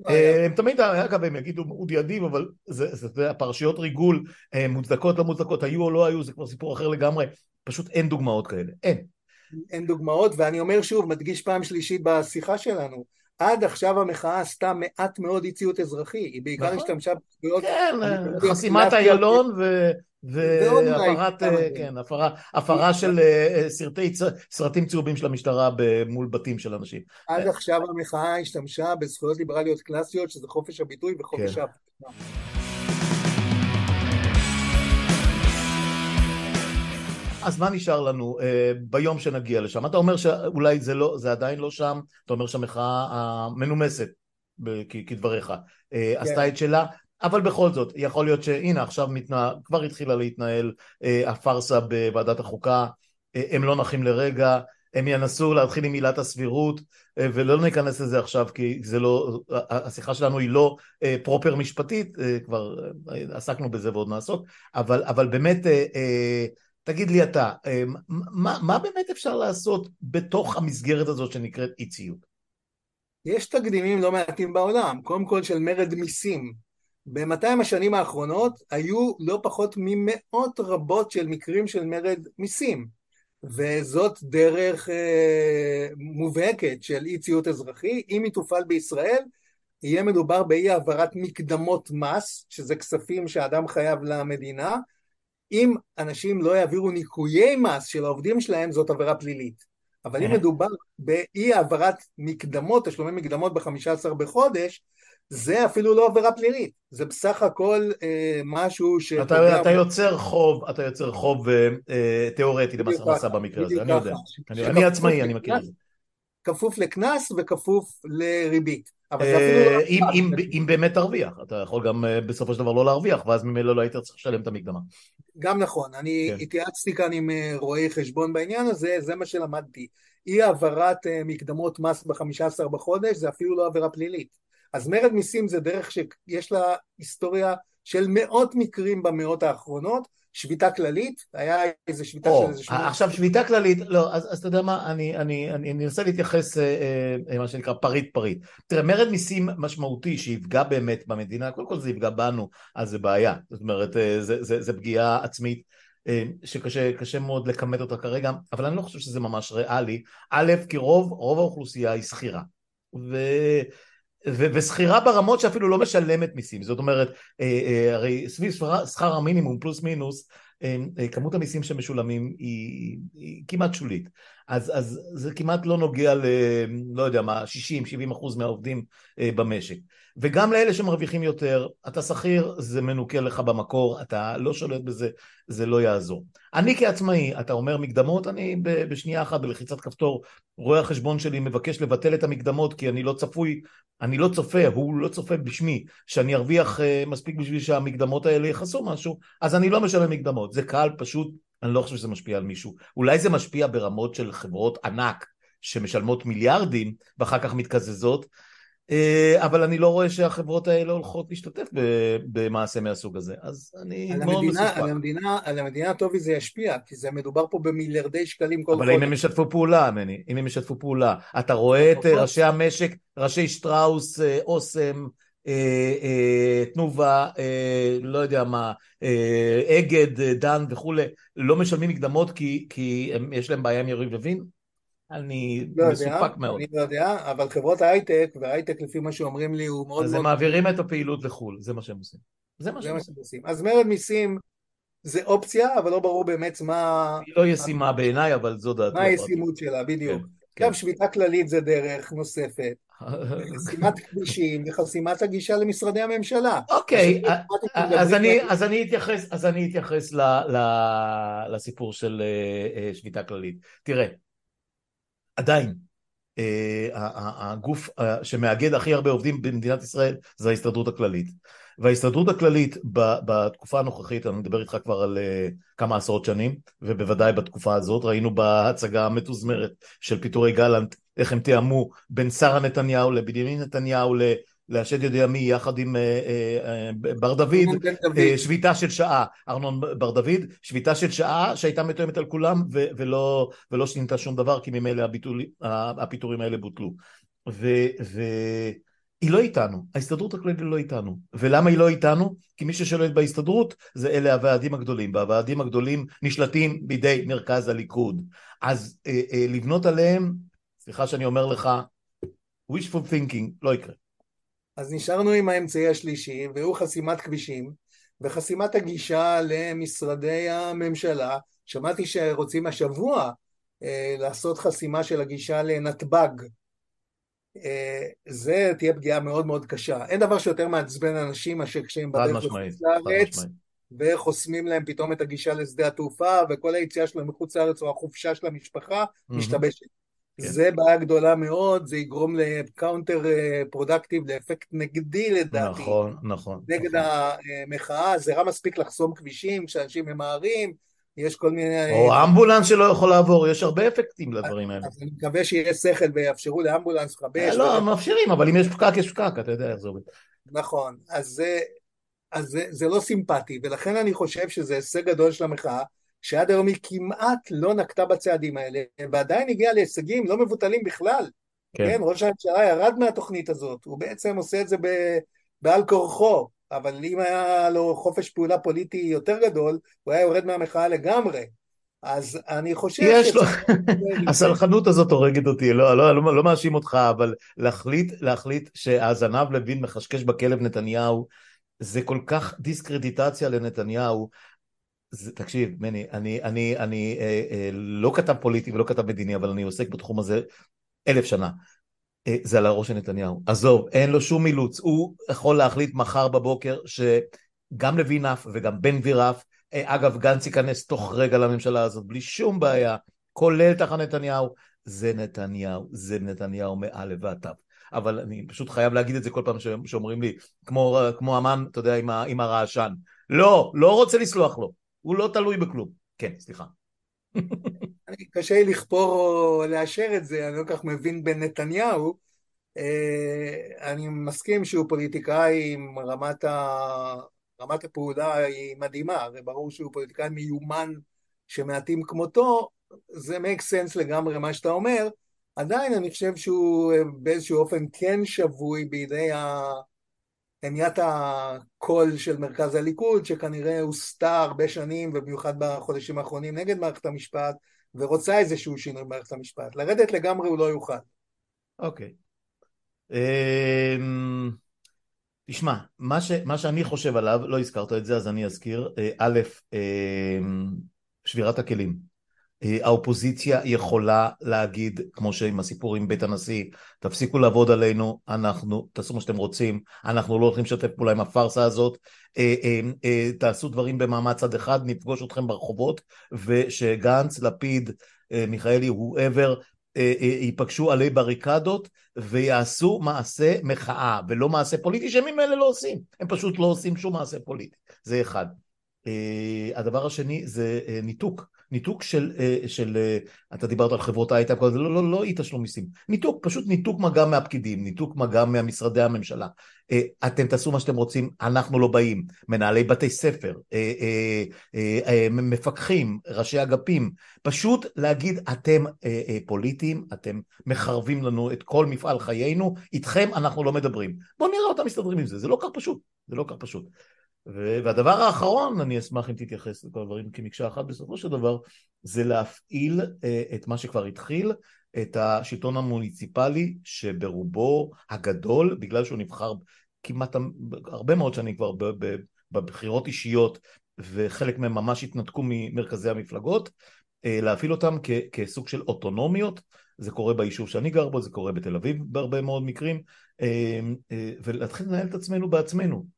היה. הם תמיד, אגב, הם יגידו אודי אדיב, אבל זה, הפרשיות ריגול מוצדקות לא מוצדקות, היו או לא היו, זה כבר סיפור אחר לגמרי, פשוט אין דוגמאות כאלה, אין. אין דוגמאות, ואני אומר שוב, מדגיש פעם שלישית בשיחה שלנו, עד עכשיו המחאה עשתה מעט מאוד אי ציות אזרחי, היא בעיקר נכון. השתמשה בזכויות... כן, חסימת איילון ו... והפרת, כן, הפרה, הפרה של אה, סרטי, סרטים צהובים של המשטרה מול בתים של אנשים. עד עכשיו המחאה השתמשה בזכויות ליברליות קלאסיות, שזה חופש הביטוי וחופש כן. ההפגנה. אז מה נשאר לנו uh, ביום שנגיע לשם? אתה אומר שאולי זה, לא, זה עדיין לא שם, אתה אומר שהמחאה המנומסת, כדבריך, uh, כן. עשתה את שלה, אבל בכל זאת, יכול להיות שהנה עכשיו מתנה, כבר התחילה להתנהל uh, הפארסה בוועדת החוקה, uh, הם לא נחים לרגע, הם ינסו להתחיל עם עילת הסבירות uh, ולא ניכנס לזה עכשיו כי זה לא, השיחה שלנו היא לא uh, פרופר משפטית, uh, כבר uh, עסקנו בזה ועוד נעסוק, אבל, אבל באמת uh, uh, תגיד לי אתה, אמ, מה, מה באמת אפשר לעשות בתוך המסגרת הזאת שנקראת אי ציות? יש תקדימים לא מעטים בעולם, קודם כל של מרד מיסים. ב-200 השנים האחרונות היו לא פחות ממאות רבות של מקרים של מרד מיסים, וזאת דרך אה, מובהקת של אי ציות אזרחי. אם היא תופעל בישראל, יהיה מדובר באי העברת מקדמות מס, שזה כספים שאדם חייב למדינה, אם אנשים לא יעבירו ניכויי מס של העובדים שלהם, זאת עבירה פלילית. אבל אם מדובר באי העברת מקדמות, תשלומי מקדמות ב-15 בחודש, זה אפילו לא עבירה פלילית, זה בסך הכל אה, משהו ש... אתה, אתה יוצר חוב, אתה יוצר חוב אה, תיאורטי למס הכנסה במקרה הזה, אני יודע. אני, אני עצמאי, אני מכיר את זה. כפוף לקנס וכפוף לריבית. אבל זה אפילו לא... אם, אם, אם באמת תרוויח, אתה יכול גם אה, בסופו של דבר לא להרוויח, ואז ממילא לא היית צריך לשלם את המקדמה. גם נכון, אני כן. התייעצתי כאן עם אה, רואי חשבון בעניין הזה, זה מה שלמדתי. אי העברת אה, מקדמות מס ב-15 בחודש זה אפילו לא עבירה פלילית. אז מרד מיסים זה דרך שיש לה היסטוריה של מאות מקרים במאות האחרונות, שביתה כללית, היה איזה שביתה של איזה שמונה... עכשיו שביתה כללית, לא, אז, אז אתה יודע מה, אני, אני, אני, אני אנסה להתייחס, אה, אה, מה שנקרא פריט פריט. תראה, מרד מיסים משמעותי שיפגע באמת במדינה, קודם כל זה יפגע בנו, אז זה בעיה. זאת אומרת, אה, זה, זה, זה פגיעה עצמית. אה, שקשה מאוד לכמת אותה כרגע, אבל אני לא חושב שזה ממש ריאלי. א', כי רוב, רוב האוכלוסייה היא שכירה. ו... ושכירה ברמות שאפילו לא משלמת מיסים, זאת אומרת, אה, אה, הרי סביב שכר המינימום פלוס מינוס, אה, כמות המיסים שמשולמים היא, היא כמעט שולית. אז, אז זה כמעט לא נוגע ל... לא יודע מה, 60-70 אחוז מהעובדים במשק. וגם לאלה שמרוויחים יותר, אתה שכיר, זה מנוקה לך במקור, אתה לא שולט בזה, זה לא יעזור. אני כעצמאי, אתה אומר מקדמות, אני בשנייה אחת בלחיצת כפתור, רואה החשבון שלי מבקש לבטל את המקדמות כי אני לא צפוי, אני לא צופה, הוא לא צופה בשמי, שאני ארוויח uh, מספיק בשביל שהמקדמות האלה יכסו משהו, אז אני לא משלם מקדמות. זה קל, פשוט, אני לא חושב שזה משפיע על מישהו. אולי זה משפיע ברמות של חברות ענק שמשלמות מיליארדים ואחר כך מתקזזות, אה, אבל אני לא רואה שהחברות האלה הולכות להשתתף במעשה מהסוג הזה, אז אני מאוד מסופק. על המדינה, על המדינה טובי זה ישפיע, כי זה מדובר פה במיליארדי שקלים כל חודש. אבל אם הם ישתפו פעולה, מני, אם הם ישתפו פעולה, אתה רואה את אה, ראשי המשק, ראשי שטראוס, אה, אוסם, תנובה, לא יודע מה, אגד, דן וכולי, לא משלמים מקדמות כי, יש להם בעיה עם יריב לוין? אני לא מסופק מאוד. אני לא יודע, אבל חברות ההייטק, וההייטק לפי מה שאומרים לי הוא מאוד אז מאוד... אז הם מעבירים את הפעילות לחו"ל, זה מה שהם עושים. זה מה שהם עושים. אז מרד מיסים זה אופציה, אבל לא ברור באמת מה... היא לא ישימה בעיניי, אבל זו דעתי. מה הישימות שלה, בדיוק. כן, גם כן. שביתה כללית זה דרך נוספת. *laughs* חסימת כבישים וחסימת הגישה למשרדי הממשלה. אוקיי, אז אני אתייחס, אז אני אתייחס לסיפור של אה, אה, שביתה כללית. תראה, עדיין אה, הגוף שמאגד הכי הרבה עובדים במדינת ישראל זה ההסתדרות הכללית. וההסתדרות הכללית בתקופה הנוכחית, אני מדבר איתך כבר על אה, כמה עשרות שנים ובוודאי בתקופה הזאת ראינו בהצגה המתוזמרת של פיטורי גלנט איך הם תיאמו בין שרה נתניהו לבנימין נתניהו להשד יודע מי יחד עם אה, אה, בר דוד, אה, שביתה של שעה, ארנון בר דוד, שביתה של שעה שהייתה מתואמת על כולם ולא, ולא שינתה שום דבר כי ממילא הפיטורים האלה בוטלו. ו, ו, היא לא איתנו, ההסתדרות הכללית לא איתנו. ולמה היא לא איתנו? כי מי ששולט בהסתדרות זה אלה הוועדים הגדולים, והוועדים הגדולים נשלטים בידי מרכז הליכוד. אז אה, אה, לבנות עליהם, סליחה שאני אומר לך, wishful thinking, לא יקרה. אז נשארנו עם האמצעי השלישי, והוא חסימת כבישים, וחסימת הגישה למשרדי הממשלה. שמעתי שרוצים השבוע אה, לעשות חסימה של הגישה לנתב"ג. אה, זה תהיה פגיעה מאוד מאוד קשה. אין דבר שיותר מעצבן אנשים מאשר כשהם בדרך לחוץ לארץ, וחוסמים להם פתאום את הגישה לשדה התעופה, וכל היציאה שלהם מחוץ לארץ או החופשה של המשפחה משתבשת. כן. זה בעיה גדולה מאוד, זה יגרום ל counter productive, לאפקט נגדי לדעתי. נכון, נכון. נגד נכון. המחאה, זה רע מספיק לחסום כבישים כשאנשים ממהרים, יש כל מיני... או אמבולנס שלא יכול לעבור, יש הרבה אפקטים לדברים האלה. אז אני מקווה שיהיה שכל ויאפשרו לאמבולנס לכבש. לא, מאפשרים, אבל אם יש פקק, יש פקק, אתה יודע איך זה עובד. נכון, אז זה... אז זה, זה לא סימפטי, ולכן אני חושב שזה הישג גדול של המחאה, שעד היום היא כמעט לא נקטה בצעדים האלה, ועדיין הגיעה להישגים לא מבוטלים בכלל. כן. כן, ראש הממשלה ירד מהתוכנית הזאת, הוא בעצם עושה את זה ב, בעל כורחו, אבל אם היה לו חופש פעולה פוליטי יותר גדול, הוא היה יורד מהמחאה לגמרי. אז אני חושב... יש לו, הסלחנות הזאת הורגת אותי, לא, לא, לא, לא מאשים אותך, אבל להחליט, להחליט שהזנב לוין מחשקש בכלב נתניהו, זה כל כך דיסקרדיטציה לנתניהו. זה, תקשיב, מני, אני, אני, אני אה, אה, לא כתב פוליטי ולא כתב מדיני, אבל אני עוסק בתחום הזה אלף שנה. אה, זה על הראש של נתניהו. עזוב, אין לו שום אילוץ. הוא יכול להחליט מחר בבוקר שגם לוין עף וגם בן גביר עף. אה, אגב, גנץ ייכנס תוך רגע לממשלה הזאת בלי שום בעיה, כולל תחת נתניהו. זה נתניהו, זה נתניהו מעל ועד אבל אני פשוט חייב להגיד את זה כל פעם שאומרים לי, כמו, כמו אמן, אתה יודע, עם, עם הרעשן. לא, לא רוצה לסלוח לו. הוא לא תלוי בכלום. כן, סליחה. *laughs* קשה לי לכפור או לאשר את זה, אני לא כל כך מבין בנתניהו. אה, אני מסכים שהוא פוליטיקאי עם רמת, ה... רמת הפעולה היא מדהימה, הרי ברור שהוא פוליטיקאי מיומן שמעטים כמותו, זה make sense לגמרי מה שאתה אומר, עדיין אני חושב שהוא באיזשהו אופן כן שבוי בידי ה... המיית הקול של מרכז הליכוד, שכנראה הוסתר הרבה שנים, ובמיוחד בחודשים האחרונים, נגד מערכת המשפט, ורוצה איזשהו שינוי במערכת המשפט. לרדת לגמרי הוא לא יוכל. אוקיי. אמ, תשמע, מה, ש, מה שאני חושב עליו, לא הזכרת את זה אז אני אזכיר, אה, א', אמ, שבירת הכלים. אה, האופוזיציה יכולה להגיד, כמו שעם הסיפור עם בית הנשיא, תפסיקו לעבוד עלינו, אנחנו, תעשו מה שאתם רוצים, אנחנו לא הולכים לשתף פעולה עם הפארסה הזאת, אה, אה, תעשו דברים במעמד צד אחד, נפגוש אתכם ברחובות, ושגנץ, לפיד, מיכאלי, whoever, ייפגשו עלי בריקדות ויעשו מעשה מחאה ולא מעשה פוליטי שהם ממילא לא עושים, הם פשוט לא עושים שום מעשה פוליטי, זה אחד. הדבר השני זה ניתוק. ניתוק של, אה, של אה, אתה דיברת על חברות הייטק, לא, לא, לא, לא אי תשלום מיסים, ניתוק, פשוט ניתוק מגע מהפקידים, ניתוק מגע מהמשרדי הממשלה. אה, אתם תעשו מה שאתם רוצים, אנחנו לא באים. מנהלי בתי ספר, מפקחים, ראשי אגפים, פשוט להגיד אתם פוליטיים, אתם מחרבים לנו את כל מפעל חיינו, איתכם אנחנו לא מדברים. בואו נראה אותם מסתדרים עם זה, זה לא כך פשוט, זה לא כך פשוט. והדבר האחרון, אני אשמח אם תתייחס לכל הדברים כמקשה אחת בסופו של דבר, זה להפעיל אה, את מה שכבר התחיל, את השלטון המוניציפלי שברובו הגדול, בגלל שהוא נבחר כמעט הרבה מאוד שנים כבר בבחירות אישיות וחלק מהם ממש התנתקו ממרכזי המפלגות, אה, להפעיל אותם כסוג של אוטונומיות, זה קורה ביישוב שאני גר בו, זה קורה בתל אביב בהרבה מאוד מקרים, אה, ולהתחיל לנהל את עצמנו בעצמנו.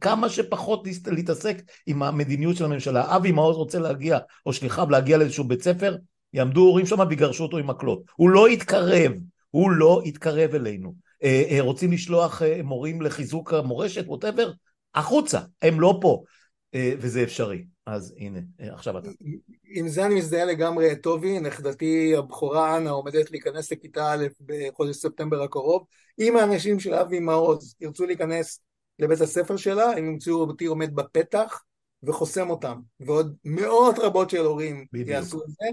כמה שפחות להתעסק עם המדיניות של הממשלה. אבי מעוז רוצה להגיע, או שליחיו להגיע לאיזשהו בית ספר, יעמדו הורים שם ויגרשו אותו עם מקלות. הוא לא יתקרב, הוא לא יתקרב אלינו. אה, אה, רוצים לשלוח אה, מורים לחיזוק המורשת, ווטאבר, החוצה, הם לא פה. וזה אפשרי. אז הנה, עכשיו אתה. עם זה אני מזדהה לגמרי, טובי, נכדתי הבכורה אנה עומדת להיכנס לכיתה א' בחודש ספטמבר הקרוב. אם האנשים של אבי מעוז ירצו להיכנס לבית הספר שלה, הם ימצאו אותי עומד בפתח וחוסם אותם, ועוד מאות רבות של הורים בדיוק. יעשו את זה.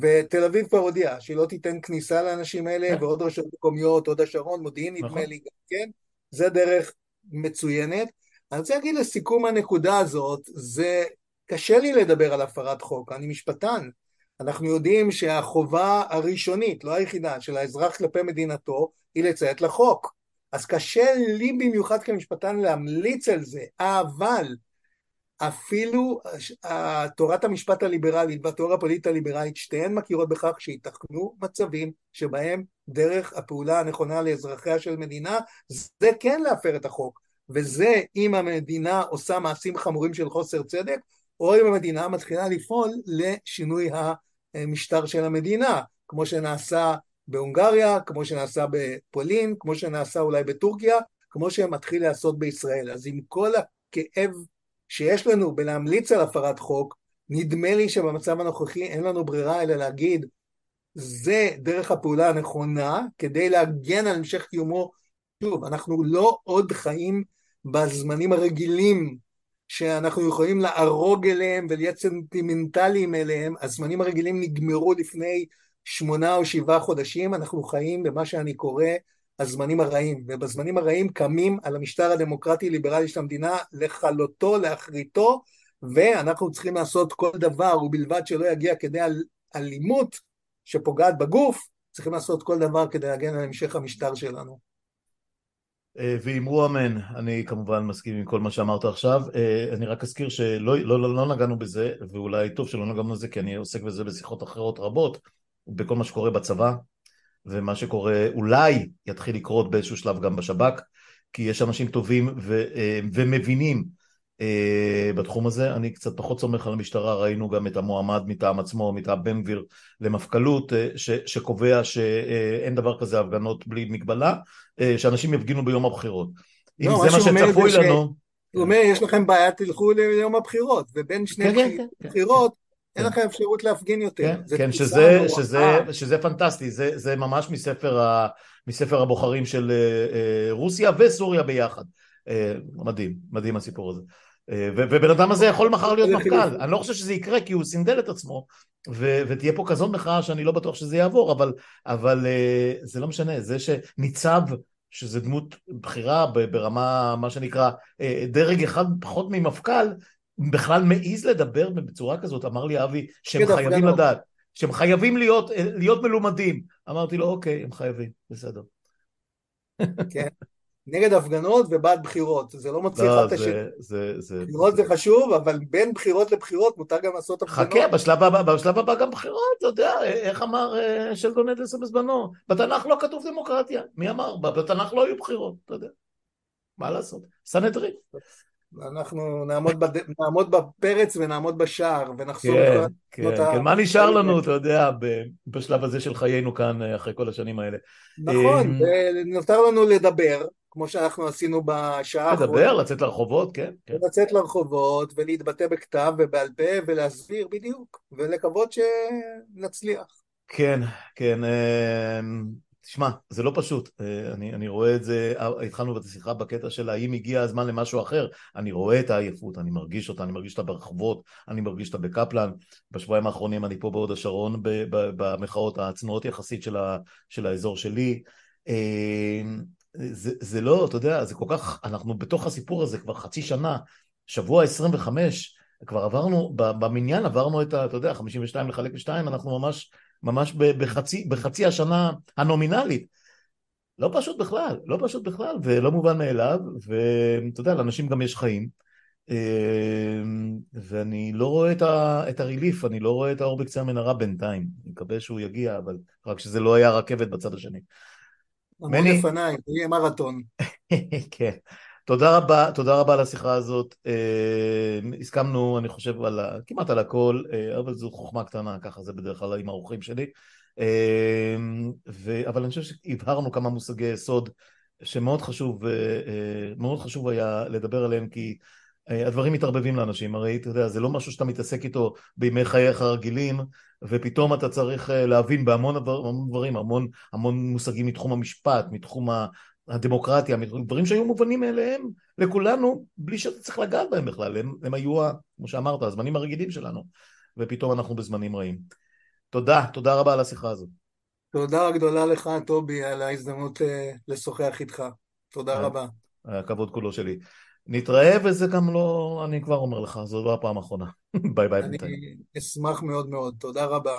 ותל אביב כבר הודיעה שהיא לא תיתן כניסה לאנשים האלה, כן. ועוד רשויות מקומיות, עוד השרון, מודיעין נדמה נכון. לי גם כן, זה דרך מצוינת. אני רוצה להגיד לסיכום הנקודה הזאת, זה קשה לי לדבר על הפרת חוק, אני משפטן. אנחנו יודעים שהחובה הראשונית, לא היחידה, של האזרח כלפי מדינתו, היא לציית לחוק. אז קשה לי במיוחד כמשפטן להמליץ על זה, אבל אפילו תורת המשפט הליברלית והתיאוריה הפוליטית הליברלית שתיהן מכירות בכך שייתכנו מצבים שבהם דרך הפעולה הנכונה לאזרחיה של מדינה זה כן להפר את החוק. וזה אם המדינה עושה מעשים חמורים של חוסר צדק או אם המדינה מתחילה לפעול לשינוי המשטר של המדינה כמו שנעשה בהונגריה, כמו שנעשה בפולין, כמו שנעשה אולי בטורקיה, כמו שמתחיל להיעשות בישראל. אז עם כל הכאב שיש לנו בלהמליץ על הפרת חוק, נדמה לי שבמצב הנוכחי אין לנו ברירה אלא להגיד זה דרך הפעולה הנכונה כדי להגן על המשך קיומו. שוב, אנחנו לא עוד חיים בזמנים הרגילים שאנחנו יכולים לערוג אליהם ולהיות סנטימנטליים אליהם, הזמנים הרגילים נגמרו לפני שמונה או שבעה חודשים, אנחנו חיים במה שאני קורא הזמנים הרעים, ובזמנים הרעים קמים על המשטר הדמוקרטי-ליברלי של המדינה לכלותו, להכריתו, ואנחנו צריכים לעשות כל דבר, ובלבד שלא יגיע כדי אל, אלימות שפוגעת בגוף, צריכים לעשות כל דבר כדי להגן על המשך המשטר שלנו. ואמרו אמן, אני כמובן מסכים עם כל מה שאמרת עכשיו, אני רק אזכיר שלא לא, לא, לא נגענו בזה, ואולי טוב שלא נגענו בזה כי אני עוסק בזה בשיחות אחרות רבות, בכל מה שקורה בצבא, ומה שקורה אולי יתחיל לקרות באיזשהו שלב גם בשב"כ, כי יש אנשים טובים ו, אה, ומבינים אה, בתחום הזה. אני קצת פחות סומך על המשטרה, ראינו גם את המועמד מטעם עצמו, מטעם בן גביר למפכ"לות, אה, ש, שקובע שאין דבר כזה הפגנות בלי מגבלה, שאנשים יפגינו ביום הבחירות. לא, אם זה מה שצפוי לנו... הוא אומר, יש לכם בעיה, תלכו ליום הבחירות, ובין שני כן, כן, כן, בחירות, אין לך אפשרות להפגין יותר. כן, כן שזה, שזה, שזה פנטסטי, זה, זה ממש מספר, ה, מספר הבוחרים של רוסיה וסוריה ביחד. מדהים, מדהים הסיפור הזה. ובן אדם הזה יכול מחר להיות מפכ"ל, אני לא חושב שזה יקרה כי הוא סינדל את עצמו ו- ותהיה פה כזאת מחאה שאני לא בטוח שזה יעבור, אבל, אבל זה לא משנה, זה שניצב, שזה דמות בכירה ברמה, מה שנקרא, דרג אחד פחות ממפכ"ל, בכלל מעז לדבר בצורה כזאת, אמר לי אבי שהם חייבים לדעת, שהם חייבים להיות, להיות מלומדים. אמרתי לו, אוקיי, הם חייבים, בסדר. כן, נגד הפגנות ובעד בחירות, זה לא מוציא לא, את השני. זה... בחירות זה חשוב, אבל בין בחירות לבחירות מותר גם לעשות הפגנות. חכה, בשלב הבא, בשלב הבא גם בחירות, אתה יודע, איך אמר שלדון אדלסון בזמנו? בתנ"ך לא כתוב דמוקרטיה, מי אמר? בתנ"ך לא היו בחירות, אתה יודע. מה לעשות? סנהדרין. אנחנו נעמוד, בד... נעמוד בפרץ ונעמוד בשער ונחסום כן, את כן, כן. ה... מה נשאר לנו, אתה יודע, בשלב הזה של חיינו כאן אחרי כל השנים האלה. נכון, ונותר לנו לדבר, כמו שאנחנו עשינו בשעה האחרונה. לדבר, לצאת לרחובות, כן. כן. לצאת לרחובות ולהתבטא בכתב ובעל פה ולהסביר בדיוק, ולקוות שנצליח. כן, כן. תשמע, זה לא פשוט, אה, אני, אני רואה את זה, אה, התחלנו את השיחה בקטע של האם הגיע הזמן למשהו אחר, אני רואה את העייפות, אני מרגיש אותה, אני מרגיש אותה ברחובות, אני מרגיש אותה בקפלן, בשבועיים האחרונים אני פה בהוד השרון במחאות הצנועות יחסית של, ה, של האזור שלי, אה, זה, זה לא, אתה יודע, זה כל כך, אנחנו בתוך הסיפור הזה כבר חצי שנה, שבוע 25, כבר עברנו, במניין עברנו את ה... אתה יודע, 52 לחלק לשתיים, אנחנו ממש ממש בחצי, בחצי השנה הנומינלית. לא פשוט בכלל, לא פשוט בכלל, ולא מובן מאליו, ואתה יודע, לאנשים גם יש חיים. ואני לא רואה את, ה, את הריליף, אני לא רואה את האור בקצה המנהרה בינתיים. אני מקווה שהוא יגיע, אבל רק שזה לא היה רכבת בצד השני. המון לפניי, זה יהיה מרתון. *laughs* כן. תודה רבה, תודה רבה על השיחה הזאת. אה, הסכמנו, אני חושב, על, כמעט על הכל, אה, אבל זו חוכמה קטנה, ככה זה בדרך כלל עם האורחים שלי. אה, ו, אבל אני חושב שהבהרנו כמה מושגי יסוד שמאוד חשוב, מאוד חשוב היה לדבר עליהם, כי הדברים מתערבבים לאנשים, הרי אתה יודע, זה לא משהו שאתה מתעסק איתו בימי חייך הרגילים, ופתאום אתה צריך להבין בהמון דברים, המון, המון מושגים מתחום המשפט, מתחום הדמוקרטיה, דברים שהיו מובנים מאליהם לכולנו, בלי שאתה צריך לגעת בהם בכלל, הם, הם היו, כמו שאמרת, הזמנים הרגילים שלנו, ופתאום אנחנו בזמנים רעים. תודה, תודה רבה על השיחה הזאת. תודה גדולה לך, טובי, על ההזדמנות אה, לשוחח איתך. תודה רבה. הכבוד כולו שלי. נתראה וזה גם לא, אני כבר אומר לך, זו לא הפעם האחרונה. *laughs* ביי ביי בינתיים. אני אשמח מאוד מאוד, תודה רבה.